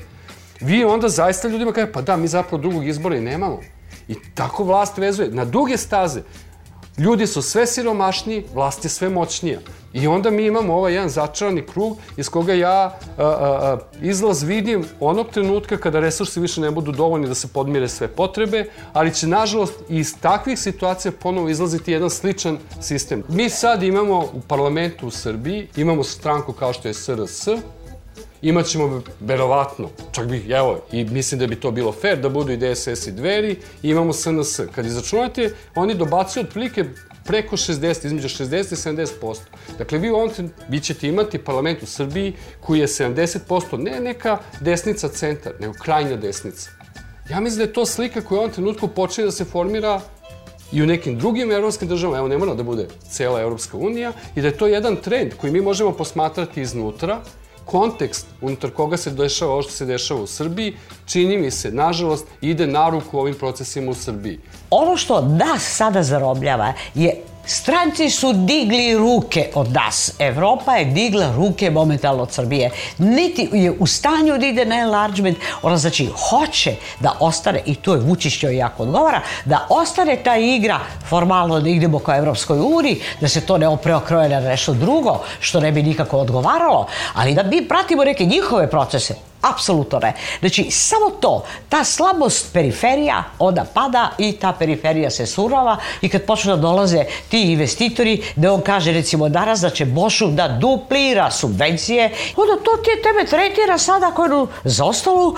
vi onda zaista ljudima kažete, pa da, mi zapravo drugog izbora i nemamo. I tako vlast vezuje. Na duge staze, Ljudi su sve siromašniji, vlast je sve moćnija. I onda mi imamo ovaj jedan začarani krug iz koga ja a, a, izlaz vidim onog trenutka kada resursi više ne budu dovoljni da se podmire sve potrebe, ali će nažalost iz takvih situacija ponovo izlaziti jedan sličan sistem. Mi sad imamo u parlamentu u Srbiji, imamo stranku kao što je SRS, imaćemo verovatno, čak bih, evo, i mislim da bi to bilo fair da budu i DSS i dveri, i imamo SNS. Kad izračunate, oni dobacuju otprilike preko 60, između 60 i 70%. Dakle, vi u ovom vi ćete imati parlament u Srbiji koji je 70%, ne neka desnica centar, nego krajnja desnica. Ja mislim da je to slika koja u ovom trenutku počne da se formira i u nekim drugim evropskim državama, evo ne mora da bude cela Evropska unija, i da je to jedan trend koji mi možemo posmatrati iznutra, kontekst unutar koga se dešava ovo što se dešava u Srbiji, čini mi se, nažalost, ide na ruku ovim procesima u Srbiji. Ono što nas sada zarobljava je Stranci su digli ruke od nas. Evropa je digla ruke momentalno od Srbije. Niti je u stanju da ide na enlargement. Ona znači hoće da ostane, i to je Vučić joj jako odgovara, da ostane ta igra formalno da idemo ka Evropskoj uniji, da se to ne opreokroje na nešto drugo, što ne bi nikako odgovaralo, ali da mi pratimo neke njihove procese. Апсолутно не. Значи, само то, та слабост периферија, ода пада и та периферија се сурава и кад почна да долазе ти инвеститори, да он каже, рецимо, дараз да ќе Бошу да дуплира субвенције, ода то ти тебе третира сада кој заостало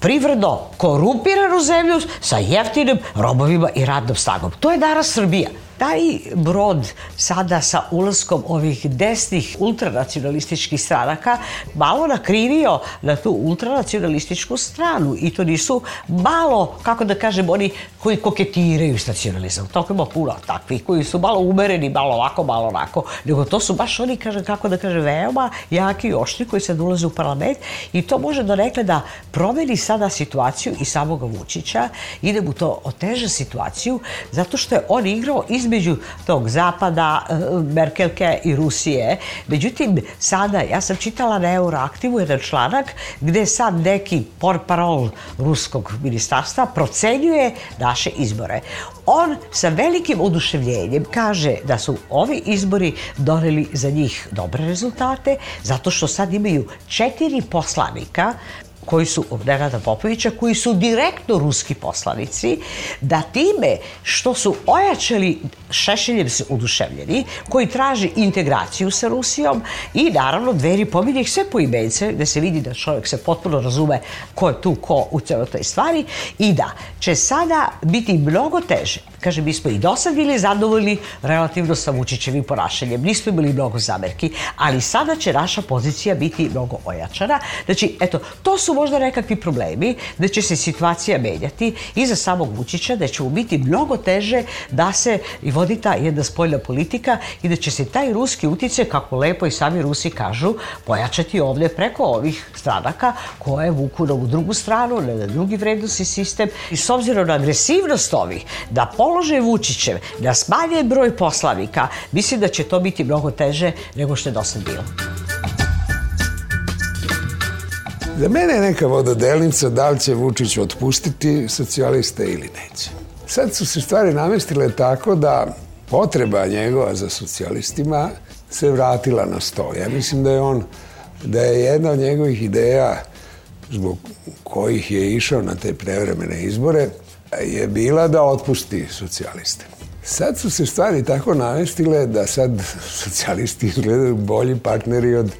privredno korumpiranu zemlju sa jeftinim robovima и radnom snagom. тоа е danas Србија. Taj brod sada sa ulaskom ovih desnih ultranacionalističkih stranaka malo nakrivio na tu ultranacionalističku stranu. I to nisu malo, kako da kažem, oni koji koketiraju s nacionalizam. Toliko ima puno takvih koji su malo umereni, malo ovako, malo onako, nego to su baš oni, kažem, kako da kažem, veoma jaki i oštri koji sad ulaze u parlament. I to može da rekle da promeni sada situaciju i samoga Vučića, ide mu to oteža situaciju, zato što je on igrao iz između tog zapada, eh, Merkelke i Rusije. Međutim, sada, ja sam čitala na Euroaktivu jedan članak gde sad neki porparol ruskog ministarstva procenjuje naše izbore. On sa velikim oduševljenjem kaže da su ovi izbori doneli za njih dobre rezultate, zato što sad imaju četiri poslanika koji su Nenada Popovića, koji su direktno ruski poslanici, da time što su ojačali Šešeljem se uduševljeni, koji traži integraciju sa Rusijom i naravno dveri pominje ih sve po imence, da se vidi da čovjek se potpuno razume ko je tu, ko u celoj toj stvari i da će sada biti mnogo teže. Kaže, mi smo i do sad bili zadovoljni relativno sa Vučićevim ponašanjem. Nismo imali mnogo zamerki, ali sada će naša pozicija biti mnogo ojačana. Znači, eto, to su možda nekakvi problemi, da će se situacija menjati i za samog Vučića, da će mu biti mnogo teže da se i vodi ta jedna spoljna politika i da će se taj ruski utice, kako lepo i sami Rusi kažu, pojačati ovde preko ovih stranaka koje vuku na ovu drugu stranu, na drugi vrednosti sistem. I s obzirom na agresivnost ovih, da polože Vučićev, da smanje broj poslanika, mislim da će to biti mnogo teže nego što je do sad bilo. Za mene je neka vododelnica da li će Vučić otpustiti socijaliste ili neće. Sad su se stvari namestile tako da potreba njegova za socijalistima se vratila na sto. Ja mislim da je on, da je jedna od njegovih ideja zbog kojih je išao na te prevremene izbore, je bila da otpusti socijaliste. Sad su se stvari tako namestile da sad socijalisti izgledaju bolji partneri od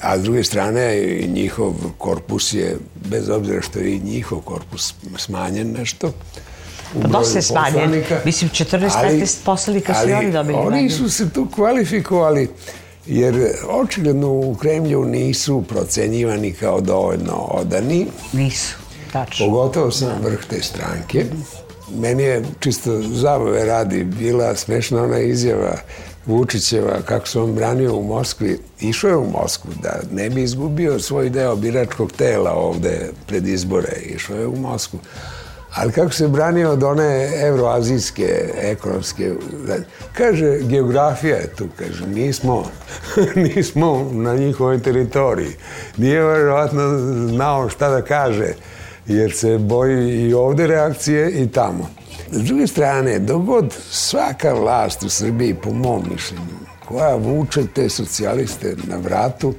a s druge strane njihov korpus je, bez obzira što je i njihov korpus smanjen nešto, Pa dosta je smanjen. Mislim, 14-15 poslanika su oni dobili. Oni su se tu kvalifikovali jer očigledno u Kremlju nisu procenjivani kao dovoljno odani. Nisu, tačno. Pogotovo sam vrh te stranke. Meni je čisto zabave radi bila smešna ona izjava Vučićeva kako se on branio u Moskvi. Išao je u Moskvu da ne bi izgubio svoj deo biračkog tela ovde pred izbore. Išao je u Moskvu. Ali kako se branio od one evroazijske ekonomske... Kaže, geografija je tu, kaže, nismo, nismo na njihovoj teritoriji. Nije verovatno znao šta da kaže, jer se boji i ovde reakcije i tamo. S druge strane, dogod svaka vlast u Srbiji, po mom mišljenju, koja vuče te socijaliste na vratu,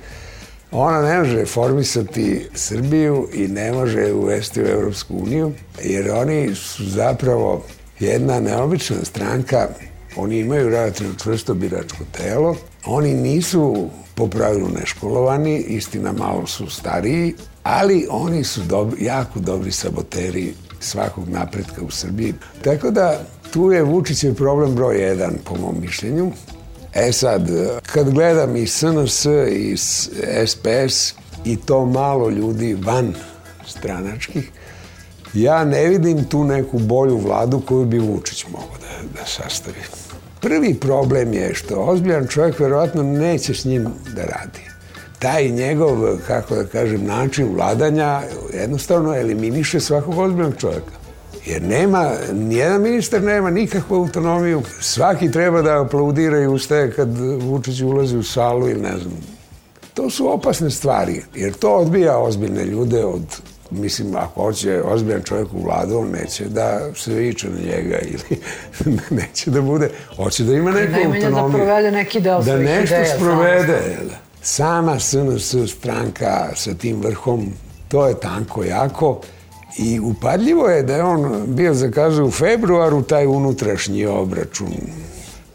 ona ne može reformisati Srbiju i ne može uvesti u Evropsku uniju, jer oni su zapravo jedna neobična stranka, oni imaju relativno čvrsto biračko telo, oni nisu po pravilu neškolovani, istina malo su stariji, ali oni su dobri, jako dobri saboteri svakog napretka u Srbiji. Tako da tu je Vučićev problem broj jedan, po mom mišljenju. E sad, kad gledam i SNS i SPS i to malo ljudi van stranačkih, ja ne vidim tu neku bolju vladu koju bi Vučić mogao da, da sastavi. Prvi problem je što ozbiljan čovjek verovatno neće s njim da radi. Taj njegov, kako da kažem, način vladanja jednostavno eliminiše svakog ozbiljnog čovjeka. Jer nema, nijedan ministar nema nikakvu autonomiju. Svaki treba da aplaudira i ustaje kad Vučić ulazi u salu ili ne znam. To su opasne stvari, jer to odbija ozbiljne ljude od mislim, ako hoće ozbiljan čovjek u vladu, on neće da se viče na njega ili neće da bude, hoće da ima neku Najmanje autonomiju. da provede neki deo da svojih nešto ideja. sprovede. Sama SNS stranka sa tim vrhom, to je tanko jako i upadljivo je da je on bio zakazao u februaru taj unutrašnji obračun.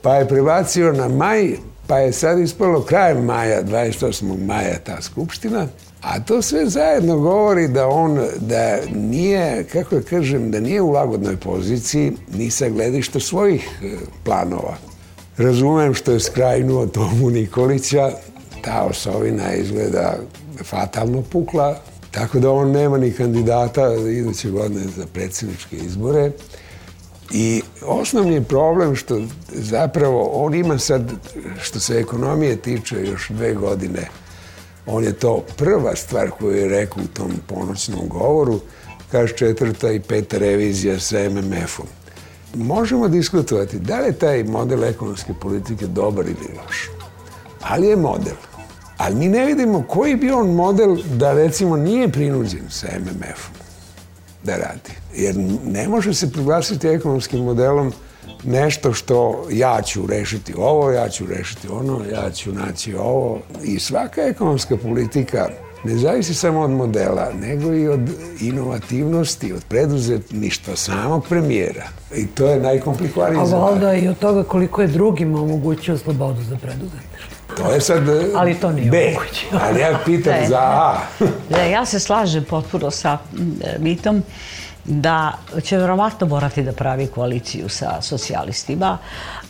Pa je prebacio na maj, pa je sad ispalo krajem maja, 28. maja ta skupština, A to sve zajedno govori da on, da nije, kako da kažem, da nije u lagodnoj poziciji ni sa gledišta svojih e, planova. Razumem što je skrajnuo Tomu Nikolića, ta osovina izgleda fatalno pukla, tako da on nema ni kandidata iduće godine za predsjedničke izbore. I osnovni problem što zapravo on ima sad, što se ekonomije tiče, još dve godine On je to prva stvar koju je rekao u tom ponoćnom govoru, kaže četvrta i peta revizija sa MMF-om. Možemo diskutovati da li je taj model ekonomske politike dobar ili loš, ali je model. Ali mi ne vidimo koji bi on model da recimo nije prinuđen sa MMF-om da radi. Jer ne može se proglasiti ekonomskim modelom nešto što ja ću rešiti ovo, ja ću rešiti ono, ja ću naći ovo. I svaka ekonomska politika ne zavisi samo od modela, nego i od inovativnosti, od preduzetništva samog premijera. I to je najkomplikovanije. A valjda i od toga koliko je drugima omogućio slobodu za preduzetništvo. To je sad Ali to nije B. moguće. Ali ja pitam Ne. za A. Ne, ja se slažem potpuno sa mm, mitom da će verovatno morati da pravi koaliciju sa socijalistima.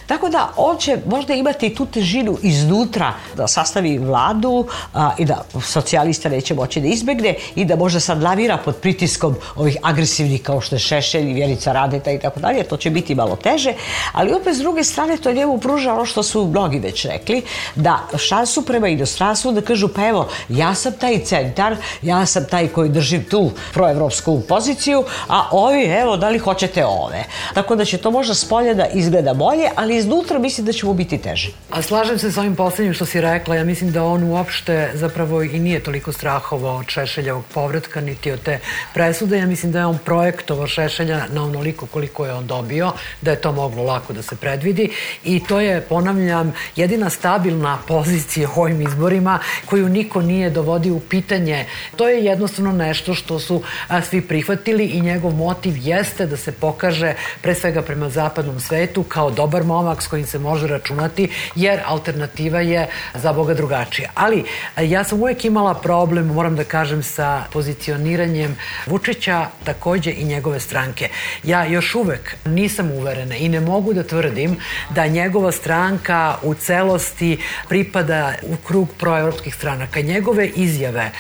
Tako da on će možda imati tu težinu iznutra da sastavi vladu a, i da socijalista neće moći da izbegne i da možda sad lavira pod pritiskom ovih agresivnih kao što je Šešelj, Vjerica Radeta i tako dalje. To će biti malo teže, ali opet s druge strane to njemu pruža ono što su mnogi već rekli, da šansu prema inostranstvu da kažu pa evo, ja sam taj centar, ja sam taj koji držim tu proevropsku poziciju, a ovi, evo, da li hoćete ove. Tako da će to možda s da izgleda bolje, ali iznutra mislim da će biti teže. A slažem se sa ovim poslednjim što si rekla. Ja mislim da on uopšte zapravo i nije toliko strahovao od Šešeljevog povratka, niti od te presude. Ja mislim da je on projektovao Šešelja na onoliko koliko je on dobio, da je to moglo lako da se predvidi. I to je, ponavljam, jedina stabilna pozicija u ovim izborima koju niko nije dovodio u pitanje. To je jednostavno nešto što su svi prihvatili i njegov motiv jeste da se pokaže pre svega prema zapadnom svetu kao dobar momak s kojim se može računati, jer alternativa je za Boga drugačija. Ali ja sam uvek imala problem, moram da kažem, sa pozicioniranjem Vučića, takođe i njegove stranke. Ja još uvek nisam uverena i ne mogu da tvrdim da njegova stranka u celosti pripada u krug proevropskih stranaka. Njegove izjave,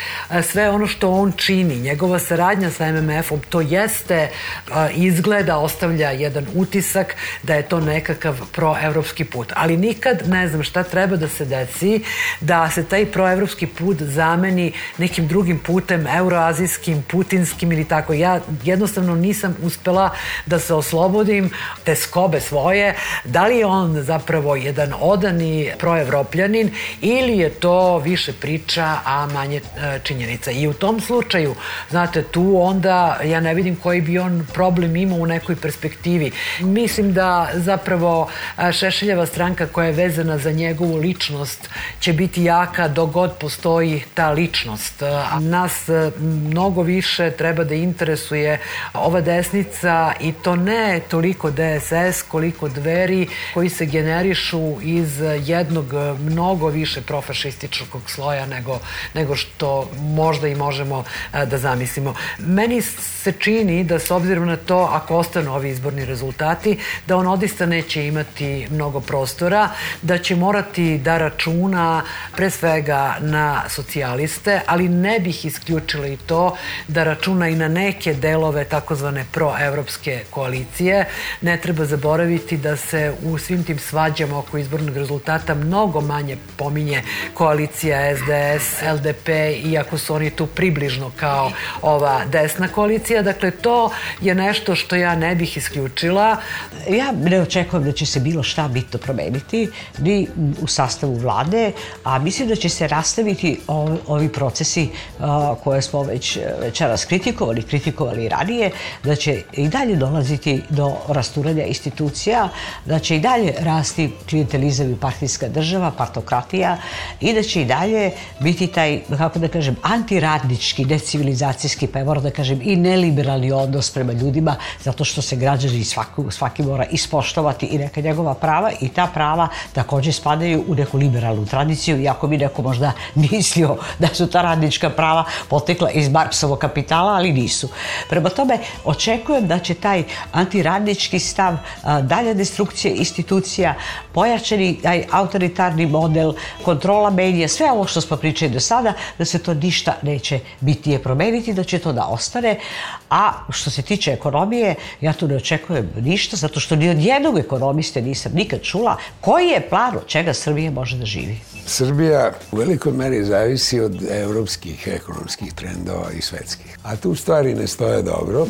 sve ono što on čini, njegova saradnja sa MMF-om, to jeste, izgleda, ostavlja jedan utisak da je to nekakav proevropski put. Ali nikad ne znam šta treba da se desi da se taj proevropski put zameni nekim drugim putem, euroazijskim, putinskim ili tako. Ja jednostavno nisam uspela da se oslobodim te skobe svoje. Da li je on zapravo jedan odani proevropljanin ili je to više priča, a manje e, činjenica. I u tom slučaju, znate, tu onda ja ne vidim koji bi on problem imao u nekoj perspektivi. Mislim da zapravo Šešeljeva stranka koja je vezana za njegovu ličnost će biti jaka dok god postoji ta ličnost. Nas mnogo više treba da interesuje ova desnica i to ne toliko DSS koliko dveri koji se generišu iz jednog mnogo više profašističkog sloja nego, nego što možda i možemo da zamislimo. Meni se čini da s obzirom na to ako ostanu ovi izborni rezultati da on odista neće imati mnogo prostora, da će morati da računa pre svega na socijaliste, ali ne bih isključila i to da računa i na neke delove takozvane proevropske koalicije. Ne treba zaboraviti da se u svim tim svađama oko izbornog rezultata mnogo manje pominje koalicija SDS, LDP, iako su oni tu približno kao ova desna koalicija. Dakle, to je nešto što ja ne bih isključila. Ja ne očekujem da će se bilo šta bitno promeniti ni u sastavu vlade, a mislim da će se rastaviti ovi procesi koje smo već večeras kritikovali, kritikovali i ranije, da će i dalje dolaziti do rasturanja institucija, da će i dalje rasti klientelizam i partijska država, partokratija i da će i dalje biti taj, kako da kažem, antiradnički, decivilizacijski, pa je moram da kažem i neliberalni odnos prema ljudima, zato što se građani svaki, svaki mora ispoštovati i neka njegova prava i ta prava takođe spadaju u neku liberalnu tradiciju, iako bi neko možda mislio da su ta radnička prava potekla iz Marksovog kapitala, ali nisu. Prema tome, očekujem da će taj antiradnički stav, dalja destrukcija institucija, pojačani taj autoritarni model, kontrola medija, sve ovo što smo pričali do sada, da se to ništa neće biti je promeniti, da će to da ostane. A što se tiče ekonomije, ja tu ne očekujem ništa, zato što ni od jednog ekonomiste nisam nikad čula koji je plan od čega Srbija može da živi. Srbija u velikoj meri zavisi od evropskih ekonomskih trendova i svetskih. A tu stvari ne stoje dobro.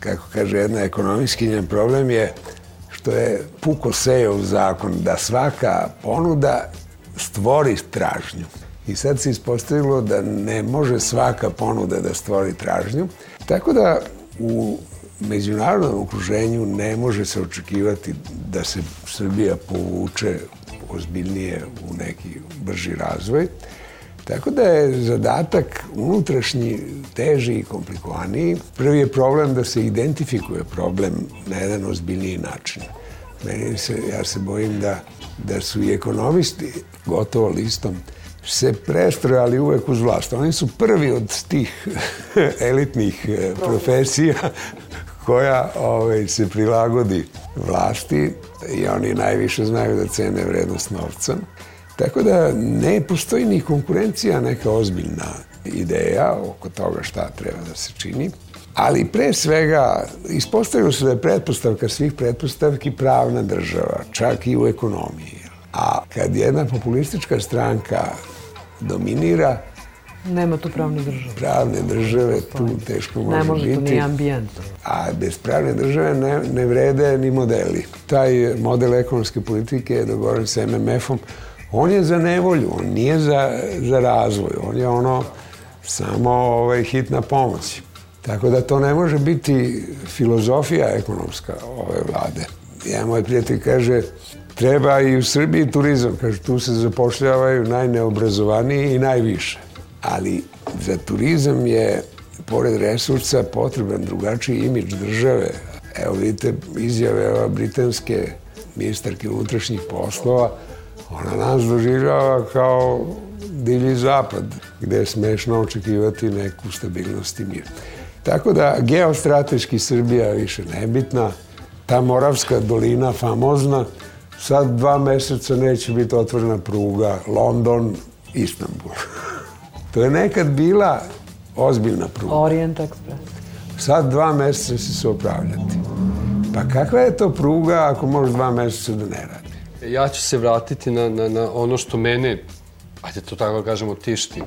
Kako kaže jedna ekonomiskinja, problem je što je puko sejao u zakon da svaka ponuda stvori tražnju. I sad se ispostavilo da ne može svaka ponuda da stvori tražnju. Tako da u međunarodnom okruženju ne može se očekivati da se Srbija povuče ozbiljnije u neki brži razvoj. Tako da je zadatak unutrašnji teži i komplikovaniji. Prvi je problem da se identifikuje problem na jedan ozbiljniji način. Meni se, ja se bojim da, da su i ekonomisti gotovo listom se prestrojali uvek uz vlast. Oni su prvi od tih elitnih eh, profesija koja ovaj, se prilagodi vlasti i oni najviše znaju da cene vrednost novca. Tako da ne postoji ni konkurencija neka ozbiljna ideja oko toga šta treba da se čini. Ali pre svega ispostavilo se da je pretpostavka svih pretpostavki pravna država, čak i u ekonomiji. A kad jedna populistička stranka dominira, Nema tu pravne države. Pravne države tu teško može biti. Ne može biti. to ni ambijent. A bez pravne države ne, ne vrede ni modeli. Taj model ekonomske politike je dogovoren sa MMF-om. On je za nevolju, on nije za, za razvoj. On je ono samo ovaj, hitna pomoć. Tako da to ne može biti filozofija ekonomska ove vlade. Ja moj prijatelj kaže, treba i u Srbiji turizam. Kaže, tu se zapošljavaju najneobrazovaniji i najviše ali za turizam je pored resursa potreban drugačiji imidž države. Evo vidite izjave ova britanske ministarke unutrašnjih poslova, ona nas doživljava kao divlji zapad, gde je smešno očekivati neku stabilnost i mir. Tako da geostrateški Srbija više nebitna, ta Moravska dolina famozna, sad dva meseca neće biti otvorena pruga London, Istanbul. To je nekad bila ozbiljna pruga. Orient Express. Sad dva meseca će se opravljati. Pa kakva je to pruga ako može dva meseca da ne radi? Ja ću se vratiti na, na, na ono što mene, ajde to tako da kažemo, tišti.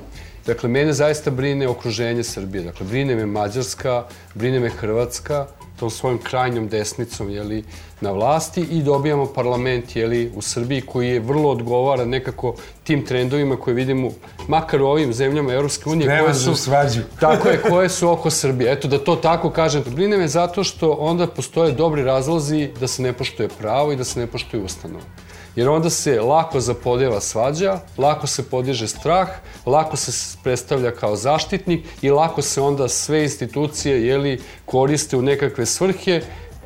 Dakle, mene zaista brine okruženje Srbije. Dakle, brine me Mađarska, brine me Hrvatska, tom svojom krajnjom desnicom jeli, na vlasti i dobijamo parlament jeli, u Srbiji koji je vrlo odgovara nekako tim trendovima koje vidimo makar u ovim zemljama Europske unije koje su svađu. tako je, koje su oko Srbije. Eto da to tako kažem. Brine me zato što onda postoje dobri razlozi da se ne poštuje pravo i da se ne poštuje ustanova jer onda se lako zapodeva svađa, lako se podiže strah, lako se predstavlja kao zaštitnik i lako se onda sve institucije jeli, koriste u nekakve svrhe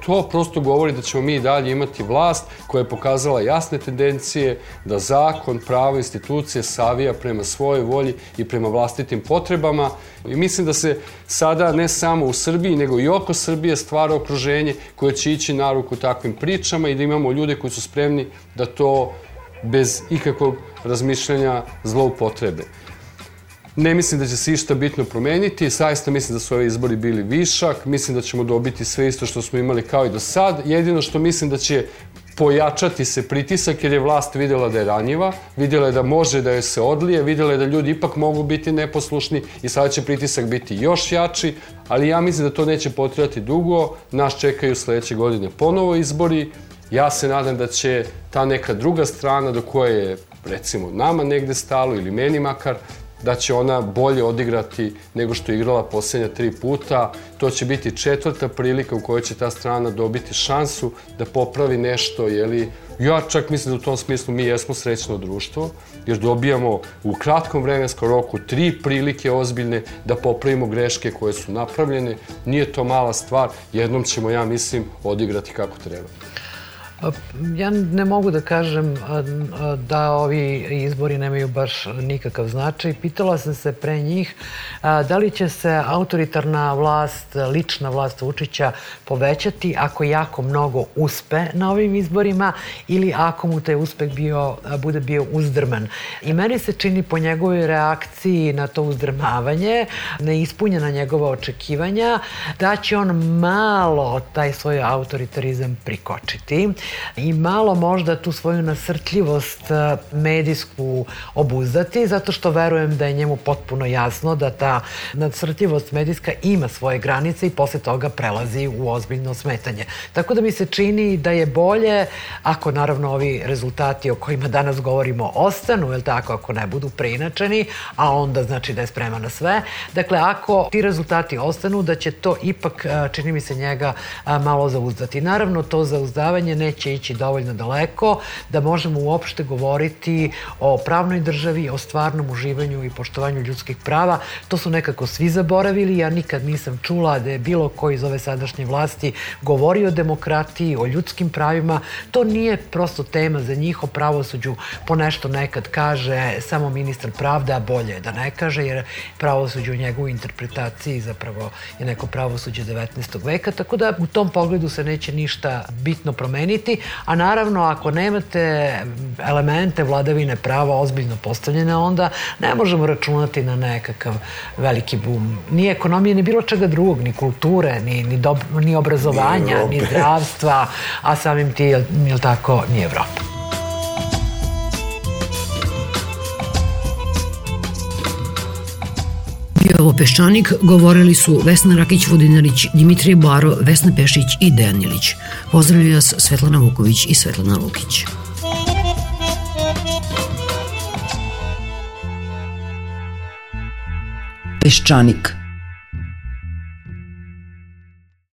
to prosto govori da ćemo mi dalje imati vlast koja je pokazala jasne tendencije da zakon, pravo, institucije savija prema svojoj volji i prema vlastitim potrebama. I mislim da se sada ne samo u Srbiji, nego i oko Srbije stvara okruženje koje će ići na ruku takvim pričama i da imamo ljude koji su spremni da to bez ikakvog razmišljanja zloupotrebe. Ne mislim da će se išta bitno promeniti, saista mislim da su ovi izbori bili višak, mislim da ćemo dobiti sve isto što smo imali kao i do sad. Jedino što mislim da će pojačati se pritisak jer je vlast videla da je ranjiva, videla je da može da joj se odlije, videla je da ljudi ipak mogu biti neposlušni i sada će pritisak biti još jači, ali ja mislim da to neće potrebati dugo, nas čekaju sledeće godine ponovo izbori, ja se nadam da će ta neka druga strana do koje je recimo nama negde stalo ili meni makar, da će ona bolje odigrati nego što je igrala poslednja tri puta. To će biti četvrta prilika u kojoj će ta strana dobiti šansu da popravi nešto, jeli, ja čak mislim da u tom smislu mi jesmo srećno društvo, jer dobijamo u kratkom vremenskom roku tri prilike ozbiljne da popravimo greške koje su napravljene. Nije to mala stvar, jednom ćemo, ja mislim, odigrati kako treba. Ja ne mogu da kažem da ovi izbori nemaju baš nikakav značaj. Pitala sam se pre njih da li će se autoritarna vlast, lična vlast Vučića povećati ako jako mnogo uspe na ovim izborima ili ako mu taj uspeh bio, bude bio uzdrman. I meni se čini po njegovoj reakciji na to uzdrmavanje, neispunjena njegova očekivanja, da će on malo taj svoj autoritarizam prikočiti i malo možda tu svoju nasrtljivost e, medijsku obuzdati, zato što verujem da je njemu potpuno jasno da ta nasrtljivost medijska ima svoje granice i posle toga prelazi u ozbiljno smetanje. Tako da mi se čini da je bolje, ako naravno ovi rezultati o kojima danas govorimo ostanu, je tako, ako ne budu preinačeni, a onda znači da je spreman na sve. Dakle, ako ti rezultati ostanu, da će to ipak, e, čini mi se njega, e, malo zauzdati. Naravno, to zauzdavanje neće neće ići dovoljno daleko da možemo uopšte govoriti o pravnoj državi, o stvarnom uživanju i poštovanju ljudskih prava. To su nekako svi zaboravili. Ja nikad nisam čula da je bilo ko iz ove sadašnje vlasti govorio o demokratiji, o ljudskim pravima. To nije prosto tema za njih o pravosuđu. Po nešto nekad kaže samo ministar pravda, bolje je da ne kaže, jer pravosuđe u njegovoj interpretaciji zapravo je neko pravosuđe 19. veka, tako da u tom pogledu se neće ništa bitno promeniti a naravno ako nemate elemente vladavine prava ozbiljno postavljene, onda ne možemo računati na nekakav veliki bum. Ni ekonomije, ni bilo čega drugog, ni kulture, ni, ni, dob, ni obrazovanja, ni, ni zdravstva, a samim ti, jel, jel tako, ni Evropa. Peščanik, govorili su Vesna Rakić-Vodinarić, Dimitrije Baro, Vesna Pešić i Dejan Ilić. Pozdravljaju vas Svetlana Vuković i Svetlana Lukić. Peščanik –